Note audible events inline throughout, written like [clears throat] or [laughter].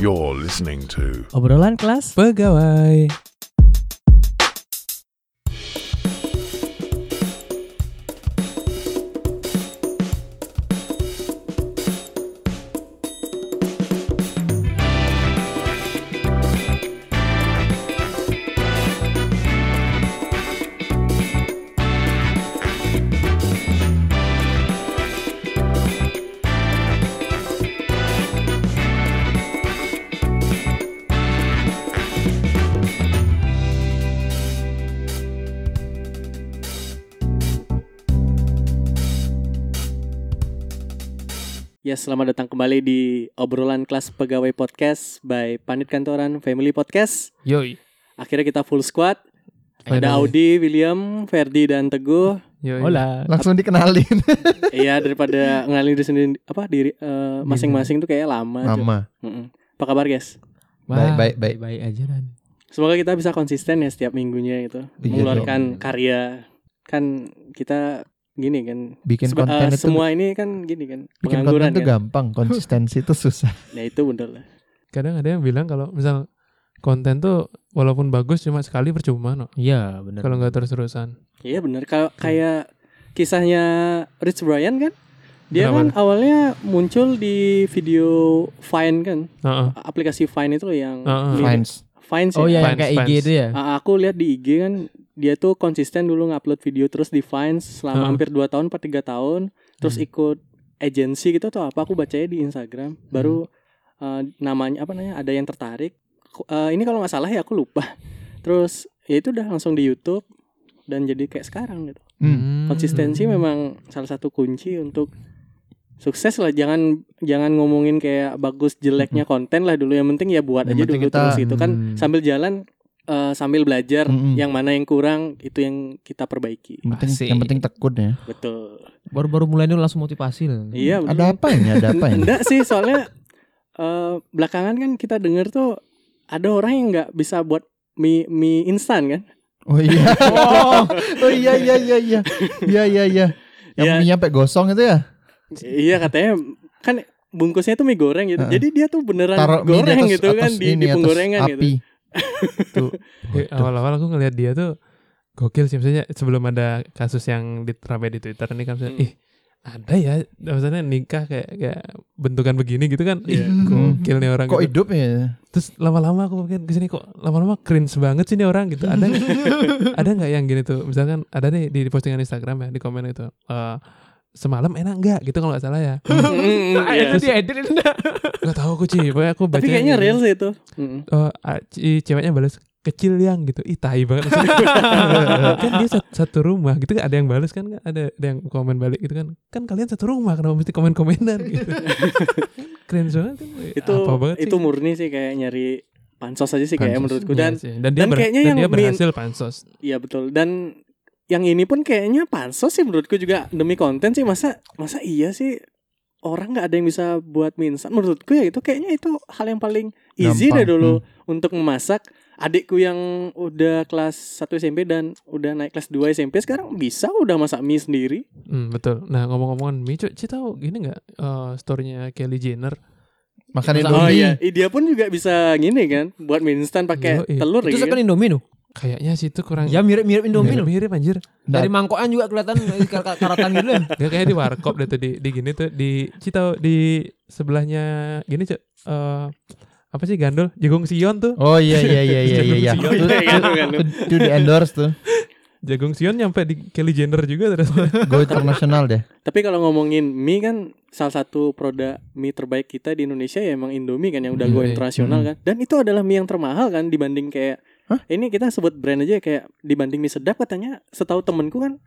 You're listening to Obrolan kelas Pegawai. Selamat datang kembali di obrolan kelas pegawai podcast by Panit Kantoran Family Podcast. Yoi. Akhirnya kita full squad. Finally. Ada Audi, William, Ferdi dan Teguh. Yoi. Hola Langsung dikenalin. [laughs] Iya, daripada ngenalin diri sendiri apa diri eh, masing-masing tuh kayak lama. aja. Mama. Mm-mm. Apa kabar, guys? Baik, baik, baik. Baik aja dan Semoga kita bisa konsisten ya setiap minggunya itu Iya mengeluarkan dong. karya. Kan kita gini kan. Bikin Seba- konten eh, itu semua ini kan gini kan. bikin konten itu kan. gampang, konsistensi itu susah. Ya [laughs] itu bener lah. Kadang ada yang bilang kalau misal konten tuh walaupun bagus cuma sekali percuma no. Iya benar Kalau nggak terus-terusan. Iya bener. Kalau kayak kisahnya Rich Brian kan. Dia Kenapa? kan awalnya muncul di video Vine kan. Heeh. aplikasi Vine itu yang Heeh. mirip- Fines. Vines Oh ya. iya yang kayak IG itu ya Ah, aku lihat di IG kan dia tuh konsisten dulu ngupload video terus di Vines selama Heeh. hampir 2 tahun atau 3 tahun terus ikut agensi gitu atau apa aku bacanya di Instagram. Baru eh, namanya apa namanya ada yang tertarik. Eh, ini kalau nggak salah ya aku lupa. [laughs] Terus ya itu udah langsung di YouTube dan jadi kayak sekarang gitu. Hmm. konsistensi memang salah satu kunci untuk sukses lah. Jangan jangan ngomongin kayak bagus jeleknya konten lah dulu. Yang penting ya buat Yang aja dulu kita- terus itu kan. Hmm. sambil jalan eh, sambil belajar Mm-mm. yang mana yang kurang itu yang kita perbaiki Yang penting, Asik. yang penting tekun ya. betul Baru-baru mulai ini langsung motivasi lah iya betul. Ada apa ini? Ada apa ini? enggak sih soalnya eh, belakangan kan kita dengar tuh ada orang yang nggak bisa buat mie mie instan kan Oh iya. [laughs] Oh, oh iya iya iya iya. Iya iya iya. Yang Iya. mie sampai gosong itu ya? iya katanya kan bungkusnya itu mie goreng gitu Heeh. jadi dia tuh beneran Taruh di goreng atas, gitu kan atas di, ini, di atas penggorengan gitu. [laughs] Tuh. Eh, awal-awal aku ngelihat dia tuh gokil sih maksudnya sebelum ada kasus yang diterapin di Twitter ini kan maksudnya, Hmm. ih ada ya maksudnya nikah kayak kayak bentukan begini gitu kan ih gokil nih orang Kok gitu. hidup ya? terus lama-lama aku mungkin ke sini kok lama-lama cringe banget sih nih orang gitu ada [laughs] ada nggak yang gini tuh misalkan ada nih di, postingan Instagram ya di komen itu eh, semalam enak nggak? Gitu kalau nggak salah ya. [laughs] Mm, Ah, [laughs] iya. itu diedit enggak nggak tahu aku sih pokoknya aku baca Tapi kayaknya real sih itu. Mm. oh, ah, ceweknya balas kecil yang gitu. Ih tai banget [laughs] kan dia satu, satu rumah. Gitu kan ada yang balas kan ada ada yang komen balik gitu kan. Kan kalian satu rumah kenapa mesti komen komenan gitu. Keren banget kan Itu apa banget itu sih? murni sih kayak nyari pansos aja sih kayak menurutku. Iya dan sih. dan dia dan ber- kayaknya dan yang dia min- berhasil pansos. Iya betul. Dan yang ini pun kayaknya pansos sih menurutku juga demi konten sih masa masa iya sih orang nggak ada yang bisa buat mie instan menurutku ya itu kayaknya itu hal yang paling easy Gampang. deh dulu untuk memasak adikku yang udah kelas 1 SMP dan udah naik kelas 2 SMP sekarang bisa udah masak mie sendiri Hmm, betul. Nah ngomong-ngomongan mie, Cuk, Ci tahu gini nggak eh, storynya Kylie Jenner? Makan oh Indomie. iya Eh, dia pun juga bisa gini kan buat mie instan pakai telur Itu gitu kan. Indomie tuh Kayaknya sih itu kurang. Ya mirip-mirip Indomie mirip, loh mirip anjir. Dari mangkokan juga kelihatan kar- karatan gitu ya Gak kayak di warkop deh tuh di, di gini tuh di Ci tahu di sebelahnya gini Cuk. eh apa sih gandol jagung sion tuh Oh iya iya iya iya [laughs] iya. iya. Itu- iya, iya, kan. itu- Itu di endorse tuh. jagung sion nyampe di Kylie Jenner juga terus Go internasional deh. Tapi kalau ngomongin mie kan salah satu produk mie terbaik kita di Indonesia ya emang Indomie kan yang udah go Iya, internasional hmm. kan. Dan itu adalah mie yang termahal kan dibanding kayak Hah? ini kita sebut brand aja kayak dibanding mie sedap katanya setahu temenku kan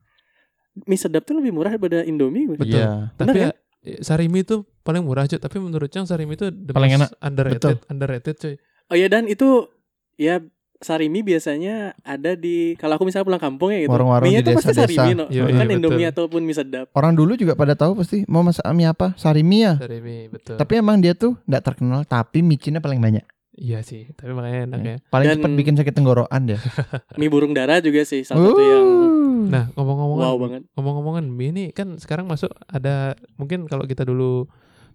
mie sedap tuh lebih murah daripada Indomie. Betul. Iya. tapi Bener ya, sarimi itu paling murah cuy tapi menurut Cang sarimi itu Paling most underrated Betul. underrated cuy Oh ya dan itu ya sarimi biasanya ada di kalau aku misalnya pulang kampung ya gitu. Warung-warung mie di itu pasti sarimi no. Iya, kan iya, Indomie betul. ataupun mie sedap. Orang dulu juga pada tahu pasti mau masak mie apa? Sarimi ya. sarimi betul Tapi emang dia tuh nggak terkenal tapi micinnya paling banyak. Iya sih tapi makanya enak ya Paling Dan- cepat bikin sakit tenggorokan dia. [laughs] Mie burung dara juga sih salah satu yang Uh. nah ngomong-ngomongan wow banget. ngomong-ngomongan mie ini kan sekarang masuk ada mungkin kalau kita dulu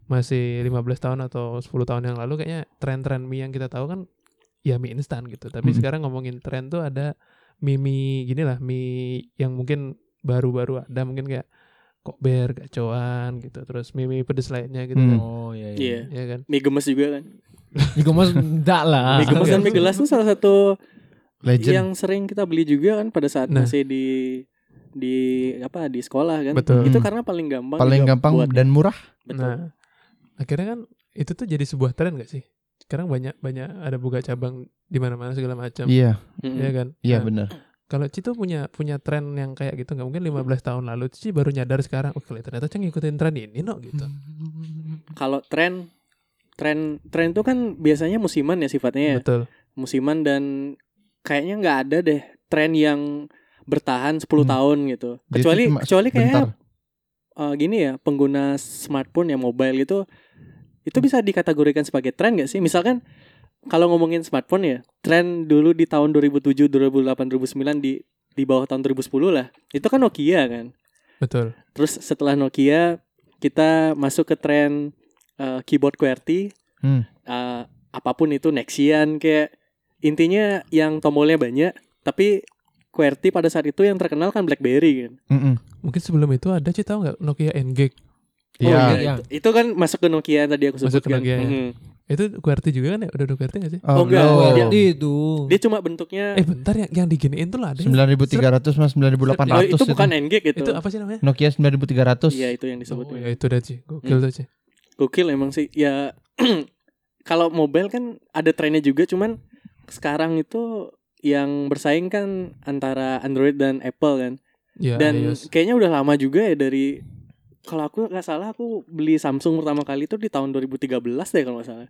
masih 15 tahun atau 10 tahun yang lalu kayaknya tren-tren mie yang kita tahu kan ya mie instan gitu. Tapi Hmm. sekarang ngomongin tren tuh ada mie mie gini lah, mie yang mungkin baru-baru ada mungkin kayak kokber, gacoan gitu. Terus mie mie pedes lainnya gitu Hmm. kan. Oh iya Iya. Ya kan? Mie gemes juga kan. Juga mas enggak lah. Mie gemes dan mie gelas tuh salah satu Legend. yang sering kita beli juga kan pada saat Nah. masih di di apa di sekolah kan. Betul. Itu Hmm. karena paling gampang. Paling gampang buat- dan murah. betul. Nah, akhirnya kan itu tuh jadi sebuah tren gak sih? Sekarang banyak banyak ada buka cabang di mana-mana segala macam. Iya, Mm-mm. Ya kan? iya Nah, benar. Kalau Cito punya punya tren yang kayak gitu nggak mungkin 15 tahun lalu Cici baru nyadar sekarang oh ternyata Cang ngikutin tren ini no gitu. [laughs] Kalau tren tren tren itu kan biasanya musiman ya sifatnya ya. Betul. Musiman dan kayaknya nggak ada deh tren yang bertahan 10 Hmm. tahun gitu. Kecuali cuma kecuali Bentar. eh, gini ya, pengguna smartphone ya mobile itu itu bisa dikategorikan sebagai tren gak sih? Misalkan kalau ngomongin smartphone ya, tren dulu di tahun 2007, 2008, 2009 di di bawah tahun 2010 lah. Itu kan Nokia kan. Betul. Terus setelah Nokia kita masuk ke tren eh, keyboard QWERTY. Hmm. Eh, apa pun itu Nexian kayak intinya yang tombolnya banyak, tapi QWERTY pada saat itu yang terkenal kan BlackBerry kan. Mm-mm. Mungkin sebelum itu ada Cici tahu nggak Nokia N-Gag? Iya. iya. iya, itu, itu kan masuk ke Nokia yang tadi aku Masuk ke sebutkan. Nokia, ya. Mhm. Itu QWERTY juga kan ya? Udah ada QWERTY nggak sih? Oh, enggak. no. Dia- itu. Dia cuma bentuknya Eh bentar yang yang diginiin tuh lah ada. yang- 9300 mas 9800 Oh, itu bukan NG gitu. Itu apa sih namanya? Nokia 9300. Iya, itu yang disebut. Oh, ya itu dah Ci. Gokil Hmm. tuh Ci. Gokil emang sih. Ya [clears throat] kalau mobile kan ada trennya juga cuman sekarang itu yang bersaing kan antara Android dan Apple kan. Ya, dan iOS. kayaknya udah lama juga ya dari kalau aku nggak salah aku beli Samsung pertama kali itu di tahun 2013 deh kalau nggak salah.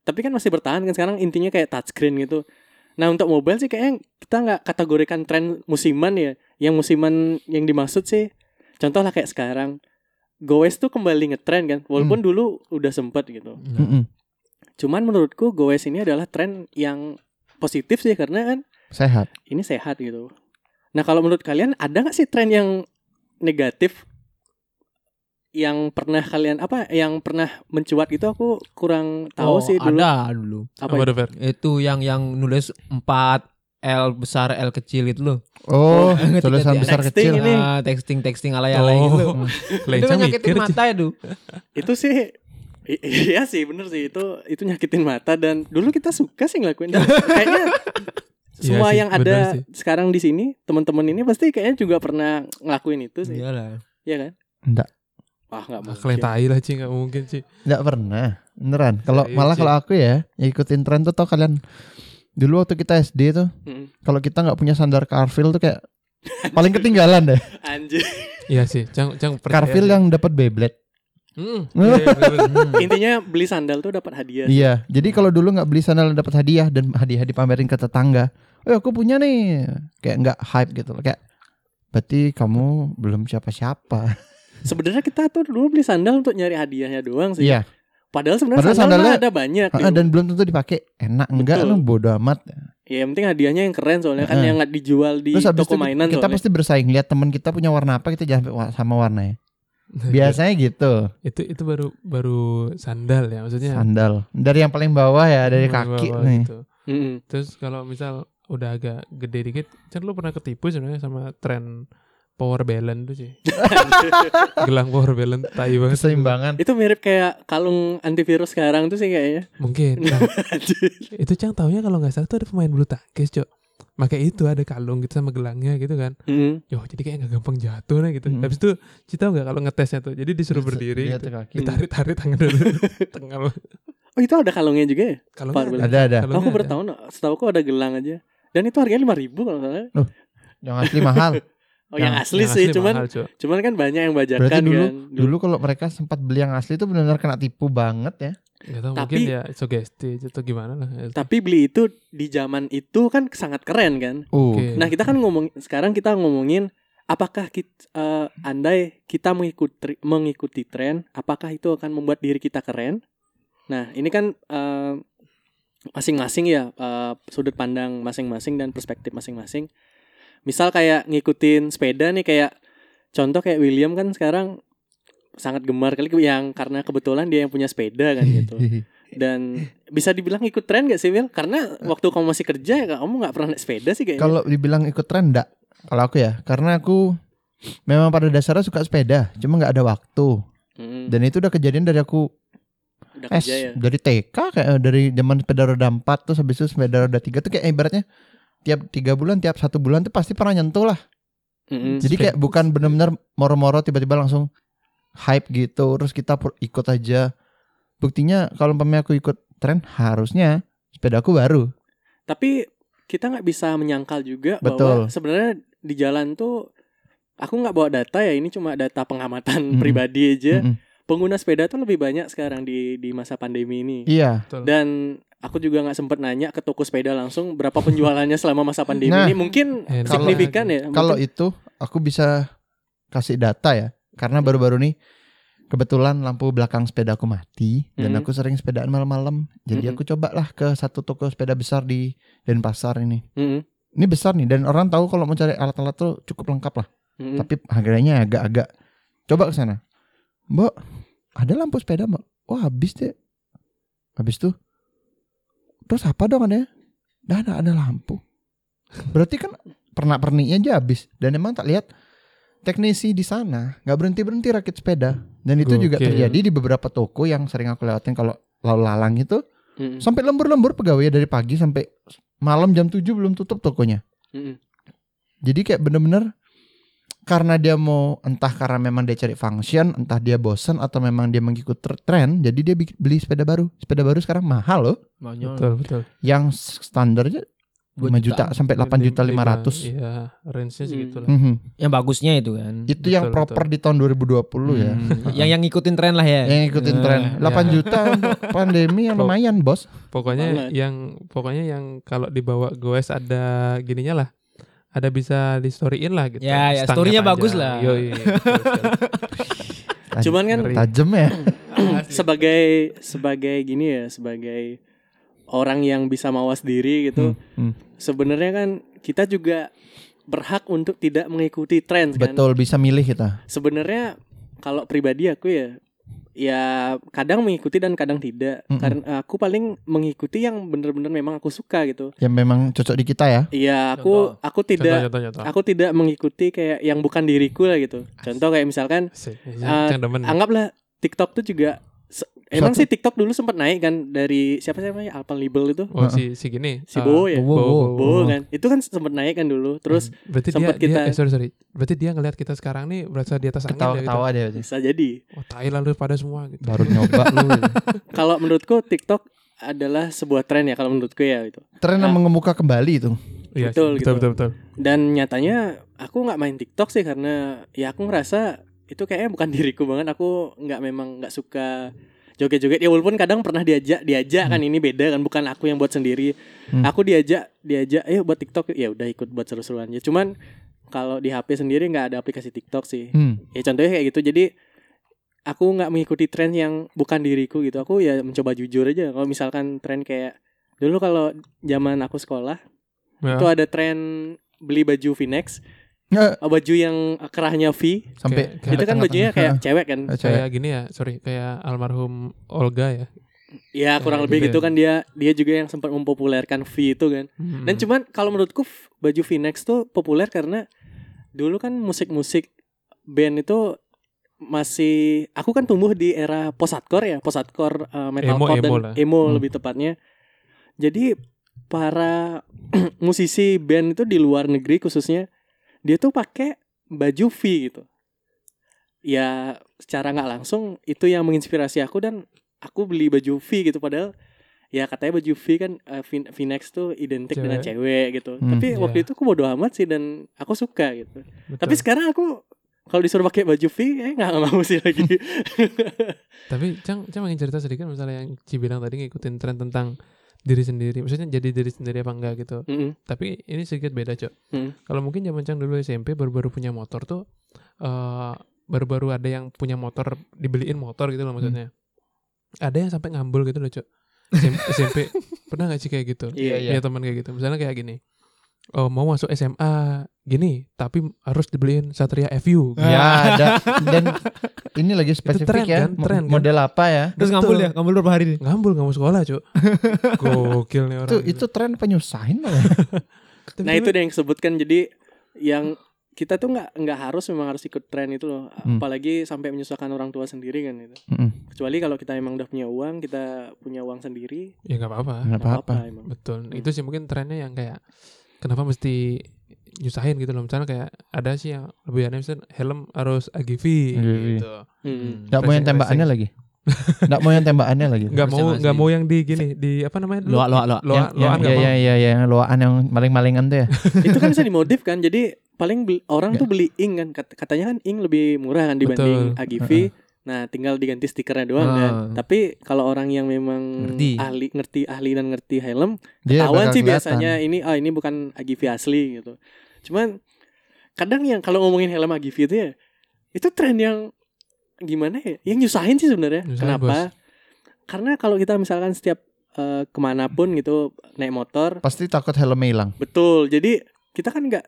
Tapi kan masih bertahan kan sekarang intinya kayak touchscreen gitu. Nah untuk mobile sih kayaknya kita nggak kategorikan tren musiman ya. Yang musiman yang dimaksud sih contoh lah kayak sekarang Goes tuh kembali ngetren kan. Walaupun dulu udah sempet gitu. Mm-mm. Cuman menurutku Goes ini adalah tren yang positif sih karena kan Sehat. ini sehat gitu. Nah kalau menurut kalian ada nggak sih tren yang negatif yang pernah kalian apa yang pernah mencuat gitu aku kurang tahu Oh, sih dulu. Ada dulu. Apa Apa itu? Itu yang yang nulis 4 L besar L kecil itu loh. Oh, [laughs] tulisan besar Texting kecil. ini. Ah, texting texting alay-alay gitu. Oh, [laughs] Itu kan mikir nyakitin mata itu. Itu sih i- iya sih bener sih itu itu nyakitin mata dan dulu kita suka sih ngelakuin itu. [laughs] kayaknya Iya semua sih, yang ada sih. sekarang di sini teman-teman ini pasti kayaknya juga pernah ngelakuin itu sih Iyalah. Iya kan Enggak. Wah nggak Ah, mungkin Kalian tai lah Ci, nggak mungkin Ci. Enggak pernah. Beneran. Kalau Iya, malah kalau aku ya, ya ikutin tren tuh tau kalian dulu waktu kita SD tuh Mm. kalau kita nggak punya sandar Carville tuh kayak paling ketinggalan deh. [laughs] anjir Iya sih, Cang Cang sih. yang dapat Beyblade. Hmm, [laughs] iya, iya. Hmm. intinya beli sandal tuh dapat hadiah Iya. Jadi kalau dulu nggak beli sandal dapat hadiah dan hadiah dipamerin ke tetangga. Oh aku punya nih. Kayak nggak hype gitu loh. Kayak berarti kamu belum siapa-siapa. [laughs] sebenarnya kita tuh dulu beli sandal untuk nyari hadiahnya doang sih Iya. Padahal sebenarnya Padahal sandal sandalnya- ada banyak. Gitu. dan belum tentu dipakai. Enak enggak lu bodo amat. Ya yang penting hadiahnya yang keren soalnya kan Heeh. yang nggak dijual di Terus habis toko itu mainan kita soalnya. pasti bersaing lihat teman kita punya warna apa kita jangan sama warnanya. [laughs] Biasanya gitu. itu itu baru baru sandal ya maksudnya. Sandal. Dari yang paling bawah ya, dari Baru kaki bawa nih. gitu. Mm-mm. Terus kalau misal udah agak gede dikit, kan lu pernah ketipu sebenarnya sama tren power balance tuh sih. [laughs] Gelang power balance tai banget. Keseimbangan. Itu mirip kayak kalung antivirus sekarang tuh sih kayaknya. Mungkin. [laughs] Nah, itu Cang taunya kalau nggak salah tuh ada pemain bulu tangkis, Cok. Pakai itu ada kalung gitu sama gelangnya gitu kan. Mm. Yo, jadi kayak nggak gampang jatuh nah gitu. Hmm. Habis itu Cita nggak kalau ngetesnya tuh. Jadi disuruh berdiri gitu. Ditarik-tarik tangan dulu. [laughs] Tengah Oh itu ada kalungnya juga ya? Power balance. Ada ada. Kalungnya aku ada. baru tahu no. Setahu aku ada gelang aja. Dan itu harganya lima ribu kalau salah. Yang asli mahal. Oh yang Yang- asli Yang sih, asli cuman mahal, cuman kan banyak yang bajakan Berarti dulu kan. dulu kalau mereka sempat beli yang asli itu benar-benar kena tipu banget ya. Nggak tahu Tapi- mungkin ya sugesti atau gimana lah. Tapi beli itu di zaman itu kan sangat keren kan. Uh. Oke. Nah kita kan ngomong sekarang kita ngomongin apakah kita, andai kita mengikuti mengikuti tren, apakah itu akan membuat diri kita keren? Nah ini kan eh, masing-masing ya eh, sudut pandang masing-masing dan perspektif masing-masing. Misal kayak ngikutin sepeda nih kayak contoh kayak William kan sekarang sangat gemar kali yang karena kebetulan dia yang punya sepeda kan gitu. [laughs] Dan bisa dibilang ikut tren gak sih Will? Karena waktu kamu masih kerja ya kamu nggak pernah naik sepeda sih kayaknya. Kalau dibilang ikut tren enggak. Kalau aku ya, karena aku memang pada dasarnya suka sepeda, cuma nggak ada waktu. Mm, Dan itu udah kejadian dari aku udah S, kerja ya. dari TK kayak eh, dari zaman sepeda roda 4 terus habis itu sepeda roda 3 tuh kayak ibaratnya tiap tiga bulan, tiap satu bulan tuh pasti pernah nyentuh lah. Mm-mm. Jadi kayak bukan benar-benar moro-moro tiba-tiba langsung hype gitu terus kita ikut aja. Buktinya kalau umpamanya aku ikut tren harusnya sepeda aku baru. Tapi kita nggak bisa menyangkal juga Betul. bahwa sebenarnya di jalan tuh aku nggak bawa data ya ini cuma data pengamatan Mm-mm. pribadi aja. Mm-mm. Pengguna sepeda tuh lebih banyak sekarang di di masa pandemi ini. Iya. Betul. Dan aku juga nggak sempet nanya ke toko sepeda langsung berapa penjualannya selama masa pandemi Nah, ini. Mungkin Eh, kalau- signifikan ya. Kalau Mungkin- itu aku bisa kasih data ya karena baru-baru nih kebetulan lampu belakang sepeda aku mati dan Mm. aku sering sepedaan malam-malam. Jadi Mm-mm. aku cobalah ke satu toko sepeda besar di Denpasar ini. Mm-mm, Ini besar nih dan orang tahu kalau mau cari alat-alat tuh cukup lengkap lah. mm-mm. Tapi harganya agak-agak coba ke sana. Mbak, ada lampu sepeda, Mbak? Wah, habis deh. Habis tuh. Terus apa dong ada? Dah ada, ada lampu. Berarti kan pernak-perniknya aja habis dan emang tak lihat teknisi di sana nggak berhenti berhenti rakit sepeda dan itu juga Gokil. terjadi di beberapa toko yang sering aku lewatin kalau lalu lalang itu Mm-mm, sampai lembur-lembur pegawai dari pagi sampai malam jam 7 belum tutup tokonya mm-mm. jadi kayak bener-bener karena dia mau entah karena memang dia cari function, entah dia bosen atau memang dia mengikut tr- tren, jadi dia beli sepeda baru. Sepeda baru sekarang mahal loh. Banyak. Betul, betul. Yang standarnya 5 juta sampai 8 juta Lima- 500. Iya, range-nya Hmm. segitu lah. Mhm. Yang bagusnya itu kan. Itu yang Betul, proper di tahun 2020 ya. Hmm. [laughs] yang yang ngikutin tren lah ya. Yang ngikutin Eh, tren. ya. 8 juta untuk [laughs] pandemi yang lumayan, Bos. Pokoknya yang pokoknya yang kalau dibawa goes ada gininya lah. Ada bisa di storyin lah gitu. Ya, ya, story-nya bagus lah. Yoi, betul, betul. [laughs] Cuman kan. Tajem ya. [laughs] sebagai sebagai gini ya, sebagai orang yang bisa mawas diri gitu. Hmm, hmm. Sebenarnya kan kita juga berhak untuk tidak mengikuti tren kan. Betul, bisa milih kita. Sebenarnya kalau pribadi aku ya ya kadang mengikuti dan kadang tidak. Mm-mm. Karena aku paling mengikuti yang bener-bener memang aku suka gitu. Yang memang cocok di kita ya. Iya, aku aku tidak Contoh, contoh, contoh. aku tidak mengikuti kayak yang bukan diriku lah gitu. Contoh kayak misalkan Asik. Eh, demen. anggaplah TikTok tuh juga emang sih TikTok dulu sempat naik kan dari siapa sih namanya Alpan Libel itu Oh si si gini. si eh, Bowo ya Bowo, Bowo. Bowo kan itu kan sempat naik kan dulu terus berarti dia, sempet dia kita- eh, sorry sorry. Berarti dia ngelihat kita sekarang nih berasa di atas angin ya gitu. Ketawa-ketawa dia. bisa jadi Oh, tai lalu pada semua gitu. Baru nyoba lu. [laughs] kalau menurutku TikTok adalah sebuah tren ya kalau menurutku ya itu Tren yang Nah. mengemuka kembali itu. Iya, Betul, betul, gitu. betul, betul, dan nyatanya aku nggak main TikTok sih karena ya aku ngerasa itu kayaknya bukan [laughs] diriku banget aku nggak memang nggak suka joget-joget. Ya walaupun kadang pernah diajak diajak kan ini beda kan bukan aku yang buat sendiri. Hmm. aku diajak diajak ayo buat TikTok. Ya udah ikut buat seru-seruan ya cuman kalau di HP sendiri nggak ada aplikasi TikTok sih. Hmm. ya contohnya kayak gitu. Jadi aku nggak mengikuti tren yang bukan diriku gitu. Aku ya mencoba jujur aja. Kalau misalkan tren kayak dulu kalau zaman aku sekolah Ya, itu ada tren beli baju Oh, baju yang kerahnya V sampai Kayak- itu kan bajunya kayak cewek kan Kayak gini ya, sorry, kayak almarhum Olga ya. ya kurang lebih gitu gitu ya. kan dia dia juga yang sempat mempopulerkan V itu kan Hmm. dan cuman kalau menurutku baju V-neck tuh populer karena dulu kan musik-musik band itu masih aku kan tumbuh di era post hardcore ya post hardcore uh, metalcore Emo- dan emo lah. emo Hmm. lebih tepatnya jadi para [clears throat] musisi band itu di luar negeri khususnya dia tuh pakai baju V gitu ya secara nggak langsung itu yang menginspirasi aku dan aku beli baju V gitu padahal ya katanya baju V kan uh, V- V-neck tuh identik Cewek. dengan cewek gitu Hmm. tapi Iya. waktu itu aku bodo amat sih dan aku suka gitu Betul. tapi sekarang aku kalau disuruh pakai baju V eh nggak mau sih lagi [laughs] Tapi Cang, Cang ingin cerita sedikit misalnya yang Ci bilang tadi ngikutin tren tentang diri sendiri. Maksudnya jadi diri sendiri apa enggak gitu. Mm-mm. Tapi ini sedikit beda, Cok. Hmm. Kalau mungkin zaman Cang dulu SMP baru-baru punya motor tuh eh baru-baru ada yang punya motor dibeliin motor gitu loh maksudnya. Ada yang sampai ngambul gitu loh, Cok. SMP, [laughs] pernah gak sih kayak gitu? Iya. Iya teman kayak gitu. Misalnya kayak gini. Oh, mau masuk SMA gini, tapi harus dibeliin Satria FU. Ah. Ya ada dan [laughs] ini lagi spesifik tren ya. kan, tren kan. model apa ya? Terus ngambul ya, ngambul berapa hari nih? Ngambul nggak mau sekolah, Cuk. [laughs] Gokil nih orang. Itu itu tren penyusahin malah. [laughs] Tapi Nah itu yang disebutkan jadi yang kita tuh nggak nggak harus memang harus ikut tren itu loh. Hmm. Apalagi sampai menyusahkan orang tua sendiri kan itu. Mm-mm. Kecuali kalau kita emang udah punya uang, kita punya uang sendiri, ya nggak apa-apa. Nggak apa-apa. Betul. Hmm. Itu sih mungkin trennya yang kayak kenapa mesti nyusahin gitu loh. Misalnya kayak ada sih yang lebih aneh misalnya helm harus AGV AGV. gitu. Hmm. [laughs] Nggak mau yang tembakannya lagi. Nggak mau yang tembakannya lagi. Nggak mau nggak mau yang di gini di apa namanya? Loa, loa, loa. Loa, yang, loaan yang, nggak ya, ya, ya, yang loaan yang maling-malingan tuh ya. [laughs] itu kan bisa dimodif kan. Jadi paling beli- orang tuh beli ing kan. Kat- Katanya kan ing lebih murah kan dibanding Betul. AGV. Nah, tinggal diganti stikernya doang Ah. kan. Tapi kalau orang yang memang Ngerti. ahli ngerti ahli dan ngerti helm, ketahuan sih biasanya ini ah ini bukan AGV asli gitu. Cuman kadang yang kalau ngomongin helm AGV itu ya itu tren yang gimana ya? Yang nyusahin sih sebenarnya. Kenapa? Karena kalau kita misalkan setiap eh, ke mana pun gitu naik motor, Pasti takut helmnya hilang. betul. Jadi kita kan nggak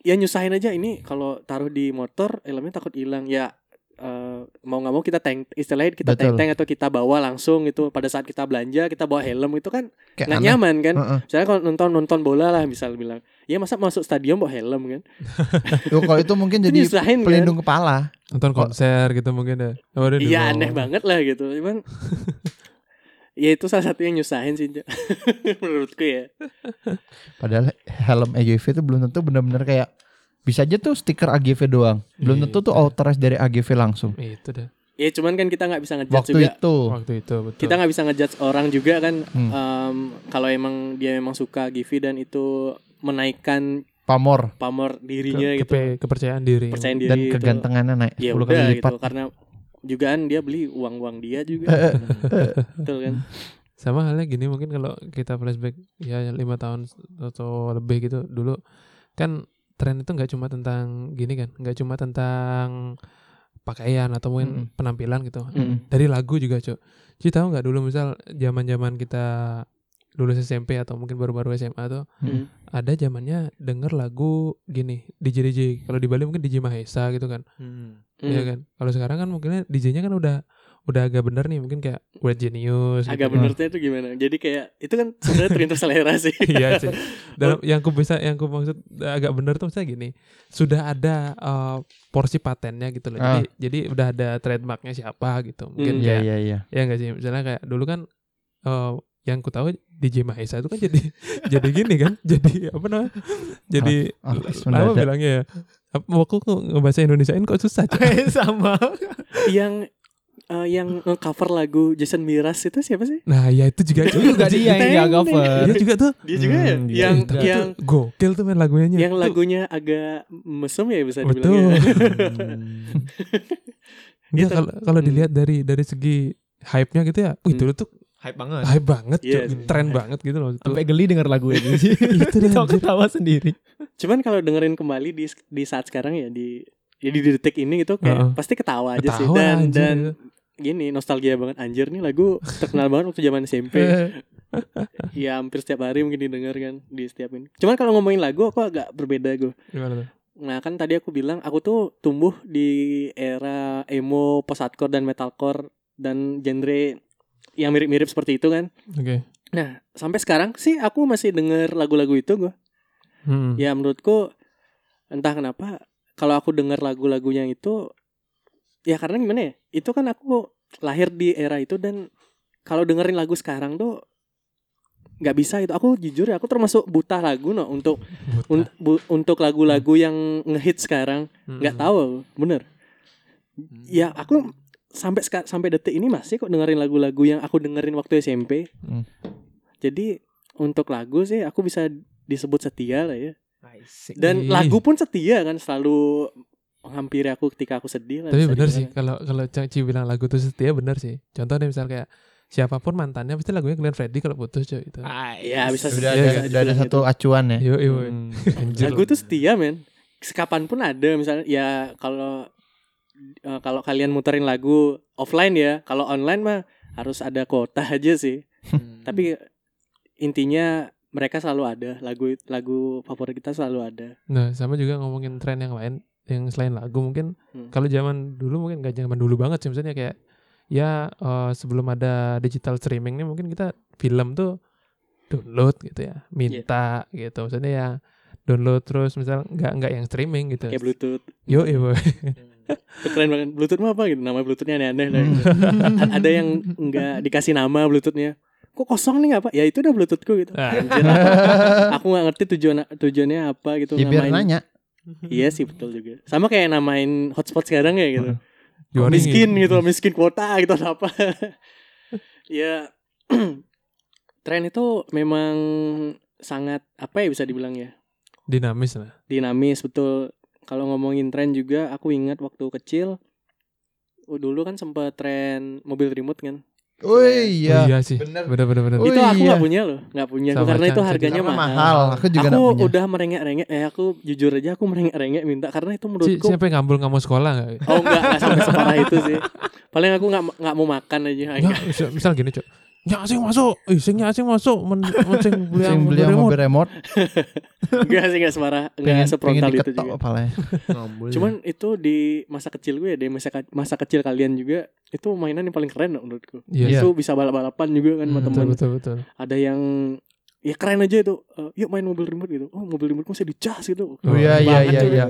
ya nyusahin aja ini kalau taruh di motor helmnya takut hilang ya. Eh, mau nggak mau kita tank istilahnya kita tank tank atau kita bawa langsung gitu pada saat kita belanja kita bawa helm itu kan nggak nyaman kan Heeh. Misalnya kalau nonton nonton bola lah misal bilang, ya masa masuk stadion bawa helm kan? [laughs] Yo, kalau itu mungkin Itu jadi nyusahin kan? pelindung kepala. Nonton konser gitu mungkin ya. Oh, Iya aneh banget lah gitu. Cuman [laughs] ya itu salah satu yang nyusahin sih [laughs] menurutku ya. Padahal helm AGV itu belum tentu benar-benar kayak bisa aja tuh stiker AGV doang. Belum Iya. tentu tuh authorized dari AGV langsung. Itu deh. Ya cuman kan kita nggak bisa ngejudge Waktu juga. itu. Waktu itu betul. Kita nggak bisa ngejudge orang juga kan. Hmm. Em, kalau emang dia memang suka Givi dan itu menaikkan Pamor pamor Ke- dirinya gitu, kepe- kepercayaan diri. percayaan diri dan itu. kegantengannya naik Ya 10 udah kali lipat. gitu karena juga kan dia beli uang-uang dia juga. [laughs] Betul kan? Sama halnya gini mungkin kalau kita flashback ya lima tahun atau lebih gitu dulu kan tren itu nggak cuma tentang gini kan, nggak cuma tentang pakaian atau mungkin Mm-mm. penampilan gitu. Mm-mm. Dari lagu juga, Cuk. Ci tahu nggak dulu misal zaman-zaman kita lulus SMP atau mungkin baru-baru SMA tuh Hmm. ada zamannya denger lagu gini DJ DJ kalau di Bali mungkin DJ Mahesa gitu kan Hmm. Iya Hmm. kan kalau sekarang kan mungkin DJ-nya kan udah udah agak bener nih mungkin kayak Weird Genius agak gitu. benernya itu gimana jadi kayak itu kan sebenarnya terinter [laughs] selera sih [laughs] iya sih. Dalam yang ku bisa yang ku maksud agak bener tuh misalnya gini, sudah ada uh, porsi patennya gitu loh. Ah. Jadi jadi udah ada trademarknya siapa gitu. Mungkin Hmm. Iya kayak iya iya. ya enggak sih misalnya kayak dulu kan uh, yang ku tahu DJ Mahesa itu kan jadi [laughs] jadi gini kan. Jadi apa namanya? Jadi Artis apa mendadak. bilangnya ya? Apa aku kok ngebahasa Indonesiain kok susah. Sama. yang eh, yang cover lagu Jason Miraz itu siapa sih Nah, ya itu juga Itu juga dia yang dia cover. Dia juga tuh dia juga ya Hmm, dia yang Itu- yang itu gokil tuh main lagunya. yang Tuh, lagunya agak mesum ya bisa dibilang Betul. ya. Enggak [laughs] Gitu. kalau kalau Hmm. dilihat dari dari segi hype-nya gitu ya. Wih, Hmm. dulu tuh Hype banget. hype banget, Iya Cuk. sih. Tren banget gitu loh. Itu. Sampai geli denger lagu [laughs] itu. itu deh. Ketawa sendiri. cuman kalau dengerin kembali di di saat sekarang ya di ya di detik ini gitu kayak Heeh. pasti ketawa aja sih Ketawa, dan anjir. dan gini nostalgia banget anjir nih lagu terkenal banget waktu zaman SMP [laughs] ya hampir setiap hari mungkin didengar kan di setiap ini cuman kalau ngomongin lagu aku agak berbeda gue Gimana tuh? Nah kan tadi aku bilang aku tuh tumbuh di era emo, post hardcore dan metalcore dan genre yang mirip-mirip seperti itu kan. Oke. Nah sampai sekarang sih aku masih denger lagu-lagu itu gue. Hmm. Ya menurutku entah kenapa kalau aku denger lagu-lagunya itu ya karena gimana ya? Itu kan aku lahir di era itu dan kalau dengerin lagu sekarang tuh nggak bisa itu. Aku jujur ya aku termasuk buta lagu no untuk Buta. un- bu- untuk lagu-lagu yang ngehit sekarang Hmm. nggak tahu aku, bener ya aku sampai sampai detik ini masih kok dengerin lagu-lagu yang aku dengerin waktu SMP Hmm. jadi untuk lagu sih aku bisa disebut setia lah ya dan lagu pun setia kan selalu menghampiri aku ketika aku sedih lah Tapi dibilang. sih kalau kalau Ci bilang lagu itu setia bener sih. Contohnya misal kayak siapa pun mantannya pasti lagunya Glenn Fredly kalau putus cuy itu. ya bisa Sudah Iya, ada, iya, ada satu gitu. acuan ya. Yo yo. Hmm. [laughs] Anjir. lagu itu setia men sekapan pun ada misalnya ya kalau eh, kalau kalian muterin lagu offline ya kalau online mah harus ada kuota [laughs] aja sih Hmm. tapi intinya mereka selalu ada lagu lagu favorit kita selalu ada Nah, sama juga ngomongin tren yang lain yang selain lagu mungkin Hmm. kalau zaman dulu mungkin gak zaman dulu banget sih misalnya kayak ya eh, sebelum ada digital streaming nih mungkin kita film tuh download gitu ya minta gitu. Misalnya ya download terus misal nggak nggak yang streaming gitu. Kayak bluetooth. Yo iya Itu keren banget. Bluetooth mah apa gitu? Nama bluetoothnya aneh-aneh lah gitu. A- ada yang nggak dikasih nama bluetoothnya. Kok kosong nih nggak apa ya itu udah bluetoothku gitu. Ah. Anjir, aku nggak ngerti tujuan tujuannya apa gitu Ya biar nanya. [laughs] iya sih betul juga. Sama kayak namain hotspot sekarang ya gitu. [laughs] Warning miskin gitu. miskin kuota gitu apa. [laughs] Ya [clears throat] tren itu memang sangat apa ya bisa dibilang ya? Dinamis lah. Dinamis betul. Kalau ngomongin tren juga aku ingat waktu kecil dulu kan sempat tren mobil remote kan Oh iya. oh, iya sih Bener. bener bener bener Oh, itu aku iya. nggak punya loh nggak punya Sama, karena itu harganya Karena mahal, mahal. Aku juga aku punya. udah merengek-rengek eh aku jujur aja aku merengek-rengek minta karena itu Si- menurutku siapa yang ngambul nggak mau sekolah nggak oh enggak enggak sampai separah itu sih [laughs] paling aku nggak nggak mau makan aja Ya, misal, misal gini cok Ya asing masuk, ih sing asing masuk, men, men sing beli Sing yang beli mobil remote, [laughs] enggak sih enggak pengen, enggak pengen sefrontal itu juga kepalanya. Ngambul. Cuman itu di masa kecil gue ya, di masa masa kecil kalian juga itu mainan yang paling keren menurutku. Iya, Itu bisa balap-balapan juga kan sama betul teman. betul betul. Ada yang ya keren aja itu. Eh, yuk main mobil remote gitu. Oh, mobil remote bisa dicas gitu. Oh iya iya iya iya.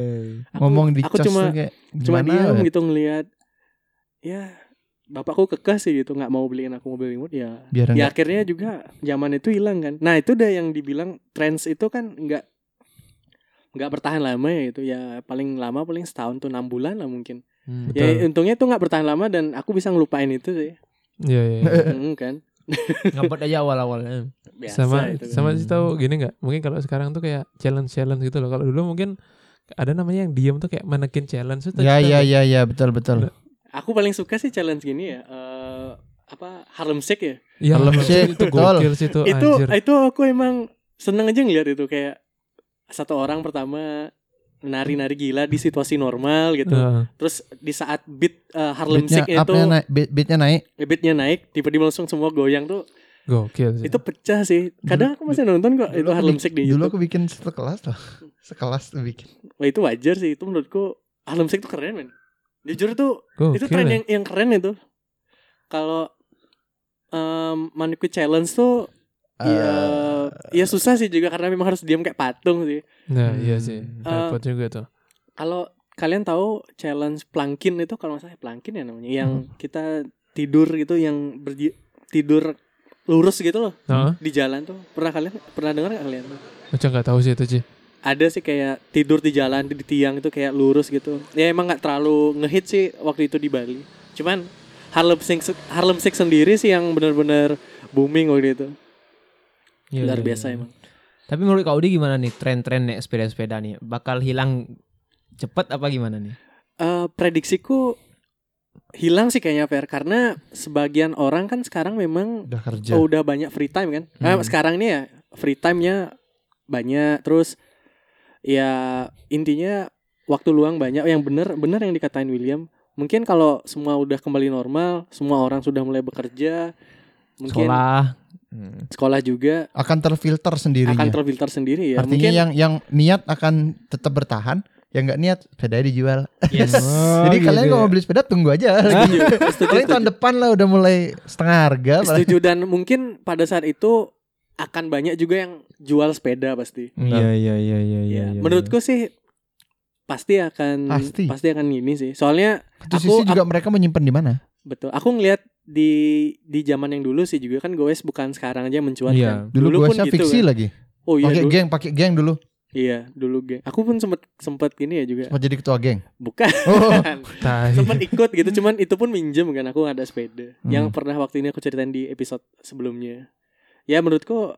Ngomong di aku cuma kayak cuma diam ya? gitu ngelihat ya bapakku kekeh sih gitu nggak mau beliin aku mobil remote ya Biar ya enggak akhirnya juga zaman itu hilang kan nah itu udah yang dibilang trends itu kan nggak nggak bertahan lama ya itu ya paling lama paling setahun tuh enam bulan lah mungkin Hmm. ya Betul. untungnya itu nggak bertahan lama dan aku bisa ngelupain itu sih Iya iya. iya. [laughs] Hmm, kan [laughs] Ngempet aja awal-awalnya. biasa sama itu kan. sama sih tahu gini nggak? Mungkin kalau sekarang tuh kayak challenge challenge gitu loh. Kalau dulu mungkin ada namanya yang diem tuh kayak manekin challenge tuh. Ya ya ya ya betul betul. Aku paling suka sih challenge gini ya eh, apa Harlem Shake ya Iya, Harlem Shake, itu gokil sih itu. itu anjir. itu aku emang seneng aja ngeliat itu kayak satu orang pertama nari-nari gila di situasi normal gitu Heeh. terus di saat beat eh, Harlem Beatnya Shake itu naik, beat, beatnya naik. beatnya naik tiba-tiba langsung semua goyang tuh gokil sih. itu pecah sih kadang aku masih nonton kok itu Harlem Shake di Dulu YouTube aku bikin sekelas loh. [laughs] Sekelas tuh bikin. Wah itu wajar sih itu menurutku Harlem Shake tuh keren men jujur tuh Gokil itu tren ya. yang yang keren itu kalau um, Mannequin Challenge tuh ya ya susah sih juga karena memang harus diam kayak patung sih Nah, Hmm. iya sih. Eh, Repot juga tuh. kalau kalian tahu challenge plankin itu kalau nggak salah plankin ya namanya yang Hmm. kita tidur gitu yang berji tidur lurus gitu loh Heeh. di jalan tuh pernah kalian pernah dengar nggak kalian Macam nggak tahu sih itu sih. Ada sih kayak tidur di jalan di tiang itu kayak lurus gitu ya emang nggak terlalu ngehit sih waktu itu di Bali cuman Harlem Shake Harlem Shake sendiri sih yang benar-benar booming waktu itu Iya, luar iya, biasa iya. emang Tapi menurut Kak Udi gimana nih tren-tren naik sepeda-sepeda nih? Bakal hilang cepet apa gimana nih? Eh, prediksiku hilang sih kayaknya Fer karena sebagian orang kan sekarang memang Udah kerja. Oh, udah banyak free time kan? Eh, Hmm. sekarang nih ya free time-nya banyak terus ya intinya waktu luang banyak yang bener bener yang dikatain William. Mungkin kalau semua udah kembali normal, semua orang sudah mulai bekerja, mungkin sekolah, Sekolah. juga Akan terfilter sendirinya. akan terfilter sendiri ya. Artinya mungkin yang yang niat akan tetap bertahan, yang nggak niat sepeda dijual. Yes. [laughs] Jadi kalian kalau mau beli sepeda tunggu aja lagi. setuju, setuju, Paling tahun depan lah udah mulai setengah harga. Setuju dan mungkin pada saat itu akan banyak juga yang jual sepeda pasti. Iya iya iya iya Ya, menurutku sih pasti akan Pasti. akan ini sih. Soalnya Satu aku- sisi juga mereka menyimpan di mana? Betul. Aku ngelihat di di zaman yang dulu sih juga kan goes bukan sekarang aja mencuat Iya. kan. Dulu, pun gua gitu fiksi kan. lagi. Oh iya pakai dulu. geng, pakai geng dulu. Iya, dulu geng. Aku pun sempet sempet gini ya juga. Mau jadi ketua geng. Bukan. Oh, [laughs] sempet ikut gitu cuman itu pun minjem kan aku ada sepeda. Hmm. Yang pernah waktu ini aku ceritain di episode sebelumnya. Ya menurutku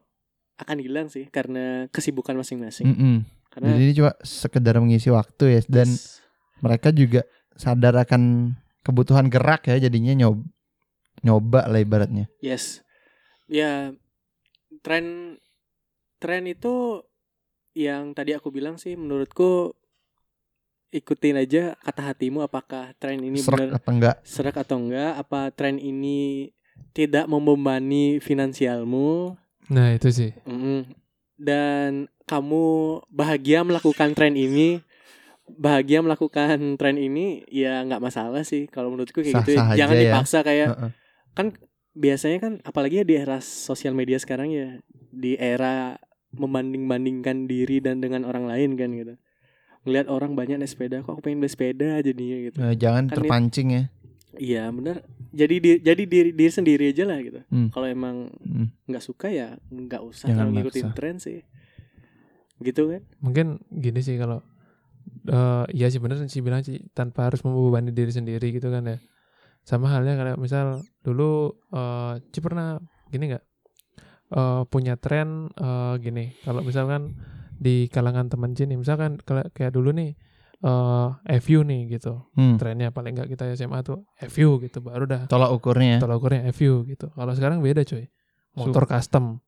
akan hilang sih karena kesibukan masing-masing. mm-mm. Karena Jadi ini cuma sekedar mengisi waktu ya dan mereka juga sadar akan kebutuhan gerak ya jadinya nyoba nyoba lah ibaratnya. Yes. Ya tren tren itu yang tadi aku bilang sih menurutku ikutin aja kata hatimu apakah tren ini Serak benar apa enggak? serak atau enggak apa tren ini tidak membebani finansialmu Nah, itu sih. Mm-mm. dan kamu bahagia melakukan tren ini bahagia melakukan tren ini ya nggak masalah sih kalau menurutku kayak gitu Sah-sah ya. jangan ya. dipaksa kayak Heeh. kan biasanya kan apalagi ya di era sosial media sekarang ya di era membanding-bandingkan diri dan dengan orang lain kan gitu ngelihat orang banyak naik sepeda kok aku pengen beli sepeda jadinya gitu Nah, jangan Kan terpancing ya. Iya benar jadi di, jadi diri diri sendiri aja lah gitu. Hmm. kalau emang Hmm. nggak suka ya nggak usah Jangan ngikutin tren sih. Gitu kan? Mungkin gini sih kalau eh ya sih bener sih bilang sih tanpa harus membebani diri sendiri gitu kan ya. Sama halnya kayak misal dulu eh Ci pernah gini nggak? Eh punya tren eh gini. Kalau misalkan di kalangan teman Ci nih misalkan kayak dulu nih eh FU nih gitu Hmm. trennya paling nggak kita SMA tuh FU gitu baru dah Tolak ukurnya. ya. tolak ukurnya FU gitu kalau sekarang beda cuy motor custom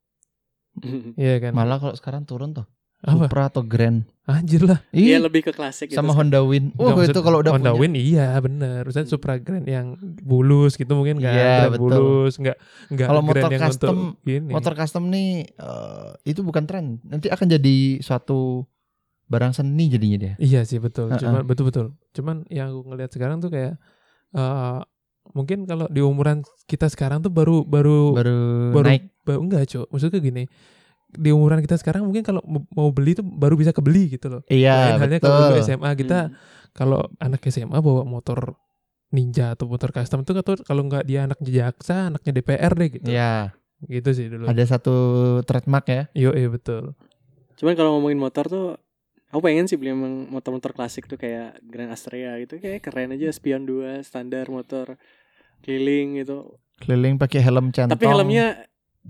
[laughs] iya kan Malah kalau sekarang turun tuh. apa Supra atau Grand. anjir lah Iya Ih, lebih ke klasik gitu sama. Honda Win. Oh, maksud itu kalau udah Honda punya. Win iya bener Maksudnya Supra Grand yang bulus gitu mungkin nggak Iya, Grand betul. bulus nggak nggak Kalau motor yang custom- untuk gini. Motor custom nih eh, itu bukan tren. Nanti akan jadi suatu barang seni jadinya dia. iya sih betul Heeh. cuman betul betul cuman yang aku ngelihat sekarang tuh kayak eh mungkin kalau di umuran kita sekarang tuh baru baru Baru, baru, naik. baru enggak cok maksudnya gini di umuran kita sekarang mungkin kalau mau- beli tuh baru bisa kebeli gitu loh Iya, Lain halnya kalau dulu betul. SMA kita Hmm. kalau anak SMA bawa motor ninja atau motor custom tuh kalau nggak dia anaknya jaksa anaknya DPR deh gitu Iya, gitu sih dulu ada satu trademark ya. Yo, iya betul. Cuman kalau ngomongin motor tuh aku pengen sih beli emang motor-motor klasik tuh kayak Grand Astrea gitu kayak keren aja Spion 2 standar motor keliling gitu. Keliling pakai helm centong. Tapi helmnya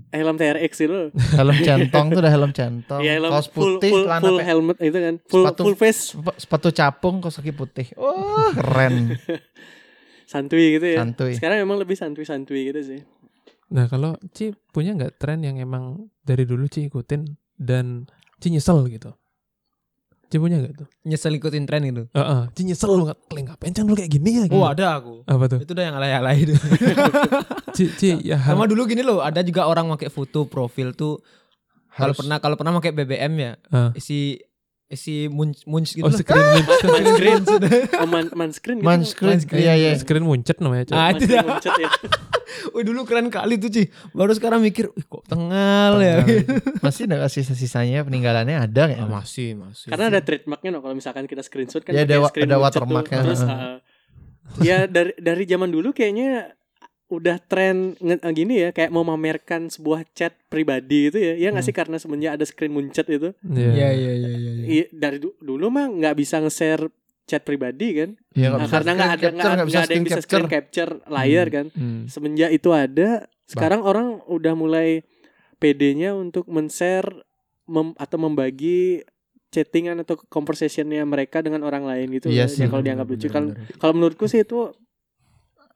helm TRX itu. helm [laughs] centong tuh udah helm centong. Iya helm Kaos full putih, full, full pe- helmet itu kan. Full Sepatu- full face Sep- sepatu capung, kaos kaki putih. Wah, keren. [laughs] santuy gitu ya. Santuy. Sekarang emang lebih santuy-santuy gitu sih. Nah kalau Ci punya nggak tren yang emang dari dulu Ci ikutin dan Ci nyesel gitu? Ci punya nggak tuh? Nyesel ikutin tren gitu. Heeh, Ci nyesel banget. Kalian ngapain channel kayak gini ya? Gitu. Oh ada aku. Apa tuh? Itu udah yang alay-alay itu. [laughs] Ci, Ci ya hal- Sama dulu gini loh, ada juga orang pakai foto profil tuh kalau pernah kalau pernah pakai BBM ya, Ah. isi isi munch munch gitu Oh lah. screen muncet. [laughs] Screen oh, man, man screen gitu. Man screen. screen. Iya, iya. screen muncet namanya. Ah, Man itu screen muncet ya. [laughs] Wih dulu keren kali tuh Ci. Baru sekarang mikir, Wih, kok tengal ya. Masih ada sisa-sisanya peninggalannya ada kayak. Ah, masih, masih. Karena ada trademarknya no kalau misalkan kita screenshot kan Ya, ada wa- screen ada watermarknya. Terus Heeh. uh, ya dari dari zaman dulu kayaknya udah tren uh, gini ya kayak mau memamerkan sebuah chat pribadi itu ya. Ya nggak Hmm. sih karena semenjak ada screen muncet itu. Iya, iya, iya, iya. iya. Iya, dari du- dulu mah nggak bisa nge-share chat pribadi kan. Iya, Nah, karena nggak ada nggak ada yang bisa screen capture layar kan. Hmm. Semenjak itu ada, sekarang orang udah mulai PD-nya untuk men-share mem- atau membagi chattingan atau conversationnya mereka dengan orang lain gitu. Iya ya, sih. kalau dianggap lucu kan. Kalau menurutku sih itu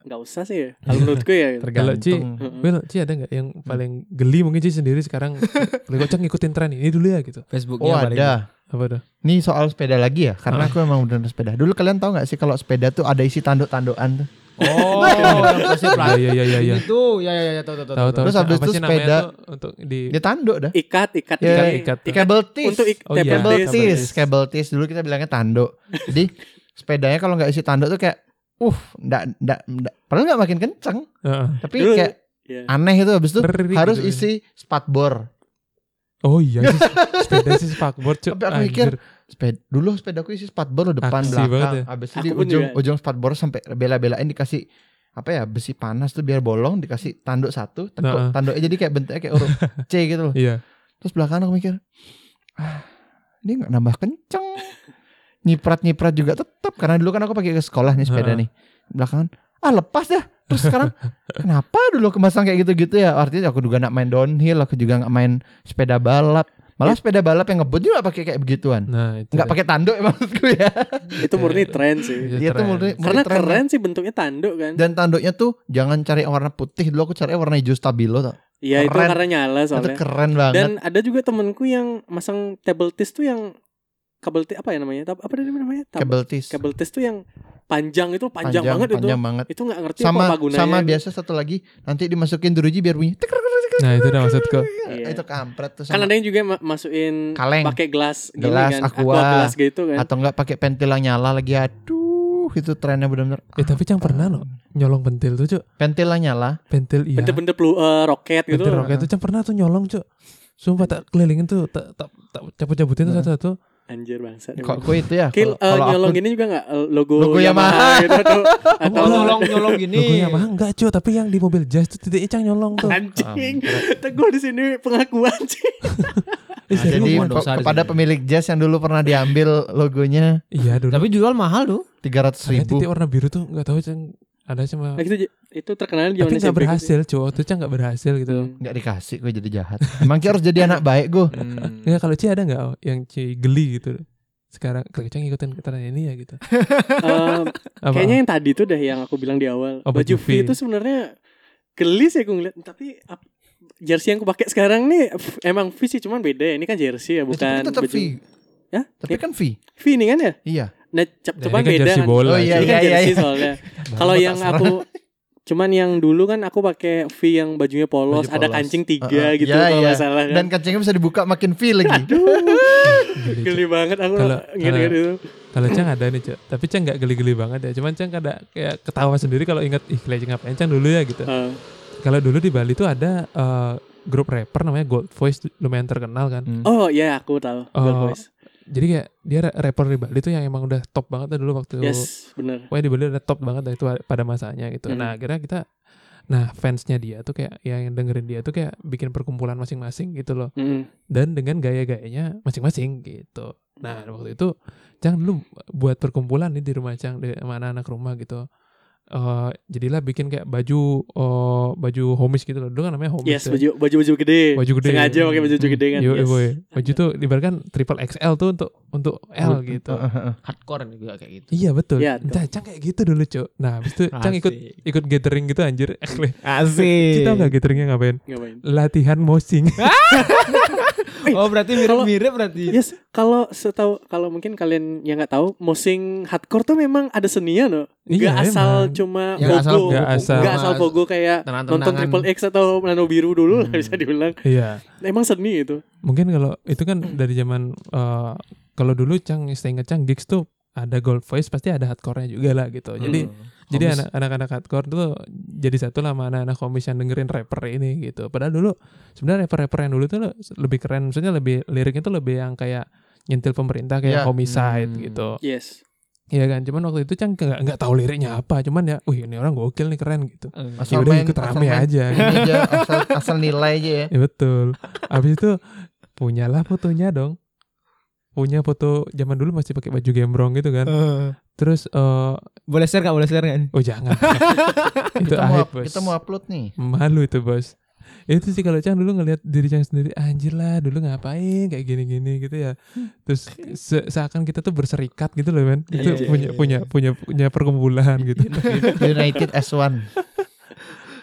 nggak usah sih ya. Kalau menurutku ya. [laughs] Kalau Ci, Tergantung. Will, Ci ada nggak yang paling geli mungkin Ci sendiri sekarang [laughs] lebih kocak ngikutin tren ini dulu ya gitu? Facebooknya Oh paling- ada. Apa tuh? Ini soal sepeda lagi ya, karena Ah. aku emang bener sepeda. Dulu kalian tahu nggak sih kalau sepeda tuh ada isi tanduk-tandukan tuh? Oh, yang plastik [laughs] Iya iya iya iya. iya. Itu, ya ya ya tahu tahu tahu. Terus habis itu sepeda- untuk di Dia tanduk dah. Ikat, ikat, Ya, ikat, ikat. Cable tis. Untuk Oh, iya. Cable tis. cable tis dulu kita bilangnya tanduk. Jadi sepedanya kalau nggak isi tanduk tuh kayak, uh, ndak ndak ndak. Padahal nggak makin kenceng, Heeh. tapi Dulu- kayak Ya. aneh itu habis itu Beri harus gitu. isi spatbor. Oh iya sih. [laughs] sepeda sih spakboard Cuk. Tapi aku mikir. Sepeda dulu sepedaku isi spatbor loh depan Aksi belakang. ya. Habis itu Aku di ujung juga. ujung spatbor sampai bela-belain dikasih apa ya besi panas tuh biar bolong dikasih tanduk satu tekuk Nah. tanduknya jadi kayak bentuknya kayak huruf C gitu loh Iya. terus belakangan aku mikir ah ini nggak nambah kenceng [laughs] nyiprat nyiprat juga tetap karena dulu kan aku pakai ke sekolah nih sepeda nih belakangan ah lepas dah terus sekarang kenapa dulu kemasang kayak gitu-gitu ya artinya aku juga nggak main downhill aku juga nggak main sepeda balap malah sepeda balap yang ngebut juga pakai kayak begituan Nah, itu. nggak pakai tanduk ya [laughs] maksudku ya Itu murni tren sih. Iya, Iya tuh tren. murni, Karena murni tren. keren sih bentuknya tanduk kan. dan tanduknya tuh jangan cari yang warna putih dulu aku cari yang warna hijau stabilo tuh Iya itu keren. karena nyala itu soalnya. keren banget Dan ada juga temenku yang masang table tis tuh yang kabel T apa ya namanya? Tab- Apa namanya? Tab- Kabel tis. kabel tes tuh yang panjang itu panjang, banget itu. panjang banget. Itu nggak ngerti Sama apa gunanya. sama biasa satu lagi nanti dimasukin druji biar bunyi. Nah itu udah maksudku. Iya. Itu kampret tuh Kan ada yang juga ma- masukin Kaleng. pakai gelas gini Gelas, kan, aqua. gelas gitu kan. Atau enggak pakai pentil yang nyala lagi. Aduh, itu trennya benar-benar. Ya tapi Cang pernah no nyolong pentil tuh cuk. Pentil yang nyala. Pentil iya. Benda-benda pelu eh, roket gitu. Pentil roket tuh Cang pernah tuh nyolong cuk. Sumpah tak kelilingin tuh tak tak tak cabut-cabutin tuh Nah. satu-satu. Anjir bangsa. Kok kok itu ya? Kalau- eh, kalau nyolong aku- gini juga nggak eh, logo, Logo Yamaha. gitu [laughs] atau atau Oh, nyolong nyolong gini. Logonya mah enggak cuk, tapi yang di mobil Jazz tuh titiknya Cang nyolong tuh. anjing. Teguh di sini pengakuan [laughs] sih. Eh, Nah, jadi kepada pemilik jazz yang dulu pernah diambil logonya Iya dulu. Tapi jual mahal tuh. 300 Saya ribu. titik warna biru tuh nggak tahu Cang ada cuma Nah, itu itu terkenal di tapi nggak gitu. berhasil cuy waktu Cang nggak berhasil gitu. Hmm. Nggak dikasih gue jadi jahat. Emang Ki harus jadi anak baik gue. Hmm. Ya kalau Ci ada nggak yang Ci geli gitu? Sekarang kalau Cang ngikutin keterangan ini ya gitu. Eh, [laughs] Apa? kayaknya yang tadi tuh dah yang aku bilang di awal. Oh, baju V V. itu sebenarnya gelis ya aku ngeliat tapi ap- jersey yang aku pakai sekarang nih f- emang V sih cuman beda ya. Ini kan jersey ya Ya, bukan tapi tetap baju. V. Ya? Tapi kan V. V ini kan ya? Iya. Nah, c- Nah, cuman kan beda kan. bola. Oh, iya, Ini cuy. kan iya, jersey iya. soalnya. Kalau Bapak yang aku cuman yang dulu kan aku pakai V yang bajunya polos, Baju ada polos. kancing tiga Uh-uh. gitu Ya, kalau iya. salah kan. Dan kancingnya bisa dibuka makin V lagi. Geli, Cuk. Geli banget aku Kalau- ngira-ngira itu. Kalau Cang ada nih Cak Tapi Cang gak geli-geli banget ya Cuman Cang ada kayak ketawa sendiri kalau ingat Ih Clay ngapain Cang dulu ya gitu Eh, Kalau dulu di Bali tuh ada eh, grup rapper namanya Gold Voice lumayan terkenal kan Hmm. Oh iya aku tahu. Oh, Gold Voice. Jadi kayak dia ra- rapper di Bali tuh yang emang udah top banget dulu waktu Yes, bener. Pokoknya di Bali udah top banget dah itu pada masanya gitu. Hmm. Nah akhirnya kita Nah fansnya dia tuh kayak yang dengerin dia tuh kayak bikin perkumpulan masing-masing gitu loh. Mm. Dan dengan gaya-gayanya masing-masing gitu. Nah waktu itu Cang dulu buat perkumpulan nih di rumah Cang di sama anak-anak rumah gitu. Eh jadilah bikin kayak baju eh, baju homies gitu loh. Dulu kan namanya homies. Yes, ya. baju baju baju gede. Baju gede. Sengaja pakai baju gede kan. Yo, yes. boy. Baju tuh ibaratkan triple XL tuh untuk untuk L gitu. Hardcore juga kayak gitu. Iya betul. Iya, Nah, Cang kayak gitu dulu, Cuk. Nah, habis itu Cang ikut ikut gathering gitu anjir. [laughs] Asik. Cita nggak gatheringnya ngapain? Ngapain? Latihan mosing. [laughs] [laughs] Oh berarti mirip-mirip berarti. Yes, kalau setahu kalau mungkin kalian yang nggak tahu, mosing hardcore tuh memang ada seninya no. Iya, Gak asal emang. cuma asal- pogo, nggak asal- nggak asal pogo kayak nonton Triple X atau Nano Biru dulu lah Hmm. bisa dibilang. Iya. Emang seni itu. Mungkin kalau itu kan dari zaman eh, kalau dulu Cang saya ingat Cang gigs tuh ada gold voice pasti ada hardcore-nya juga lah gitu. Jadi jadi anak-anak hardcore tuh jadi satu lah sama anak-anak komis yang dengerin rapper ini gitu. Padahal dulu sebenarnya rapper-rapper yang dulu tuh lebih keren, maksudnya lebih liriknya tuh lebih yang kayak nyentil pemerintah kayak Iya. homicide Hmm. gitu. Yes. Iya kan, cuman waktu itu Cang nggak nggak tahu liriknya apa, cuman ya, wih ini orang gokil nih keren gitu. Eh, Ya Asal udah main- ikut asal rame main. aja. Ini aja asal, asal nilai aja ya. [laughs] ya betul. Abis itu punyalah fotonya dong. Punya foto zaman dulu masih pakai baju gembrong gitu kan. Terus eh Boleh share nggak? Boleh share nggak? oh jangan. [laughs] itu Kita mau, aib, bos. kita mau upload nih. Malu itu, Bos. Itu sih kalau Cang dulu ngelihat diri Cang sendiri, anjir lah dulu ngapain kayak gini-gini gitu ya. Terus se- seakan kita tuh berserikat gitu loh, men. Itu Iya, punya iya, punya punya punya perkumpulan gitu. [laughs] United S1.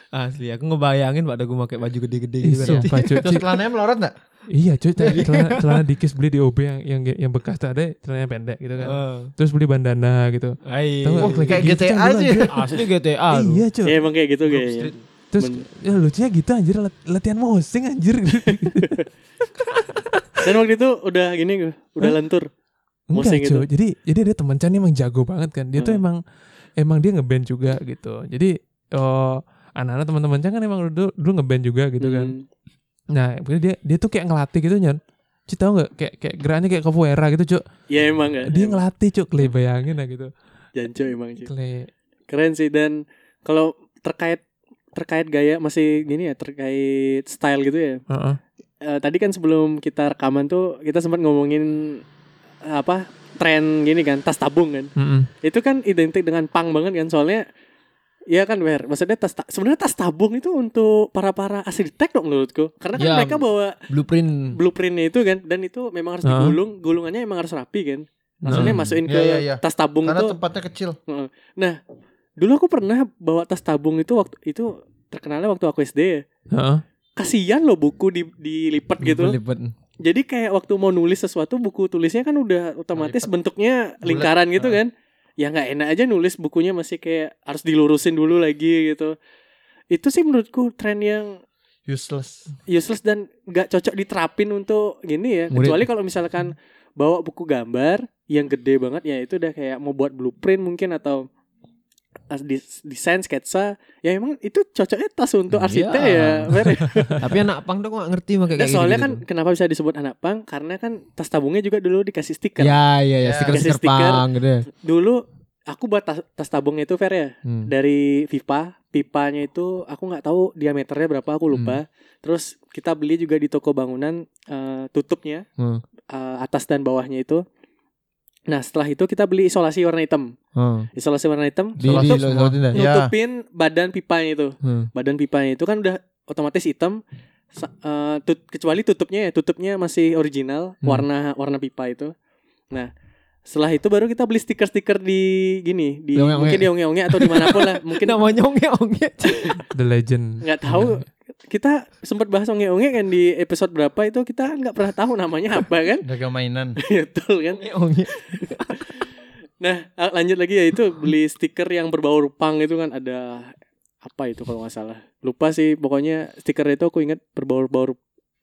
Asli, aku ngebayangin pada gue pakai baju gede-gede gitu kan. sumpah, cuy. Terus celananya melorot gak? Iya cuy, [laughs] celana, celana, celana dikis beli di OB yang yang yang bekas tuh ada celananya pendek gitu kan. Eh, Terus beli bandana gitu. Ai. Tahu Oh, kayak gitu, GTA aja. anjir. Asli GTA. Iya cuy. Ya emang kayak gitu kayaknya. Terus ya lucunya gitu anjir lat- latihan mosing anjir. [laughs] Dan waktu itu udah gini gue, udah lentur. Enggak Mosing cuy. Jadi jadi dia teman Chan emang jago banget kan. Dia tuh Hmm. emang emang dia ngeband juga gitu. Jadi oh anak-anak teman-teman kan emang dulu dulu ngeband juga gitu kan. Hmm. Nah, dia dia tuh kayak ngelatih gitu Nyan. Ci tahu nggak kayak kayak geraknya kayak capoeira gitu, Cuk. Ya emang kan. Dia ngelatih, Cuk. Kle bayangin lah gitu. Janco emang cuy. Kle Keren sih dan kalau terkait terkait gaya masih gini ya terkait style gitu ya. Heeh. Eh, tadi kan sebelum kita rekaman tuh kita sempat ngomongin apa tren gini kan tas tabung kan. Mm-mm. Itu kan identik dengan pang banget kan soalnya Iya kan Wer, maksudnya tas ta- sebenarnya tas tabung itu untuk para para arsitek dong menurutku, karena kan Ya, mereka bawa Blueprint. blueprintnya itu kan, dan itu memang harus digulung, gulungannya emang harus rapi kan, maksudnya Hmm. masukin ke Iya, iya, iya. tas tabung Karena itu. tempatnya kecil. Nah, dulu aku pernah bawa tas tabung itu waktu itu terkenalnya waktu aku SD ya. Heeh. Kasian loh buku di dilipat gitu. Lipet. jadi kayak waktu mau nulis sesuatu buku tulisnya kan udah otomatis Lipat. bentuknya Bulat. lingkaran gitu Ah. kan ya nggak enak aja nulis bukunya masih kayak harus dilurusin dulu lagi gitu itu sih menurutku tren yang Useless. useless dan nggak cocok diterapin untuk gini ya Murid. kecuali kalau misalkan bawa buku gambar yang gede banget ya itu udah kayak mau buat blueprint mungkin atau desain sketsa ya emang itu cocoknya tas untuk arsitek Iya. ya Fer. [laughs] Tapi anak pang tuh gak ngerti mah kayak Nah, gitu. soalnya kan kenapa bisa disebut anak pang karena kan tas tabungnya juga dulu dikasih stiker Ya, iya, ya, Ya. stiker-stiker Kasih stiker. pang gitu. dulu aku buat tas, tas tabungnya itu Fer ya Hmm. dari pipa pipanya itu aku nggak tahu diameternya berapa aku lupa terus kita beli juga di toko bangunan eh, tutupnya Hmm. eh, atas dan bawahnya itu nah setelah itu kita beli isolasi warna hitam Hmm. isolasi warna hitam Di, di, lo- lo- Ya. nutupin badan pipanya itu Hmm. badan pipanya itu kan udah otomatis hitam eh, tut- kecuali tutupnya ya tutupnya masih original Hmm. warna warna pipa itu nah setelah itu baru kita beli stiker-stiker di gini di Di mungkin di onge-onge atau di mana pun lah mungkin [laughs] Namanya onge-onge. [laughs] The Legend. nggak tahu kita sempat bahas onge-onge kan di episode berapa itu kita nggak pernah tahu namanya apa kan [laughs] Dagang mainan. [laughs] betul kan Onge. [laughs] nah ah, lanjut lagi ya itu beli stiker yang berbau pang itu kan ada apa itu kalau nggak salah lupa sih pokoknya stiker itu aku ingat berbau-bau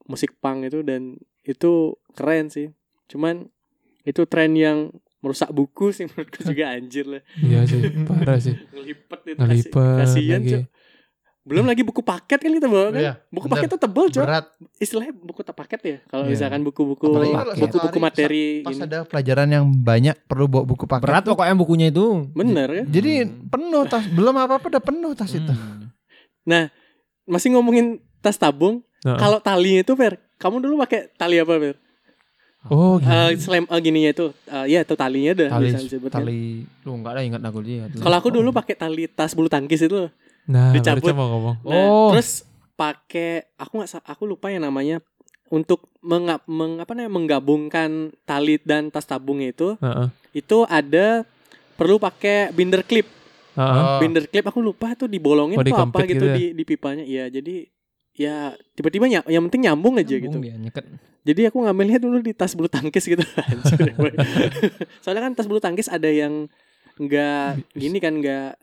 musik pang itu dan itu keren sih cuman itu tren yang merusak buku sih menurutku juga anjir lah Iya sih, parah sih. ngelipet itu Ngelipet kasihan lagi. Belum lagi buku paket kan kita bawa kan Iya, buku bener. paket tuh tebel cok Berat. istilahnya buku tak paket ya kalau Iya. misalkan buku-buku buku-buku materi Pas ini ada pelajaran yang banyak perlu bawa buku paket. Berat pokoknya bukunya itu. bener kan Jadi Hmm. penuh tas. Belum apa-apa udah penuh tas itu. Hmm. masih ngomongin tas tabung Nah. kalau talinya itu Fer kamu dulu pakai tali apa Fer Oh, gitu. Eh slam eh, gininya itu eh, ya itu talinya dah Tali bisa disebut tali Lu enggak ada ingat aku dia. kalau aku dulu pakai tali tas bulu tangkis itu loh. Nah, dicabut. mau ngomong. Nah, Oh. terus pakai aku nggak aku lupa ya namanya untuk mengap meng, apa namanya menggabungkan tali dan tas tabungnya itu Heeh. itu ada perlu pakai binder clip Heeh. Oh. binder clip aku lupa tuh dibolongin Oh, tuh apa gitu gitu ya? di di pipanya ya jadi ya tiba-tiba ny- yang penting nyambung aja gitu dia, nyeket. jadi aku ngambilnya dulu di tas bulu tangkis gitu [laughs] Anjir, [laughs] soalnya kan tas bulu tangkis ada yang nggak gini kan nggak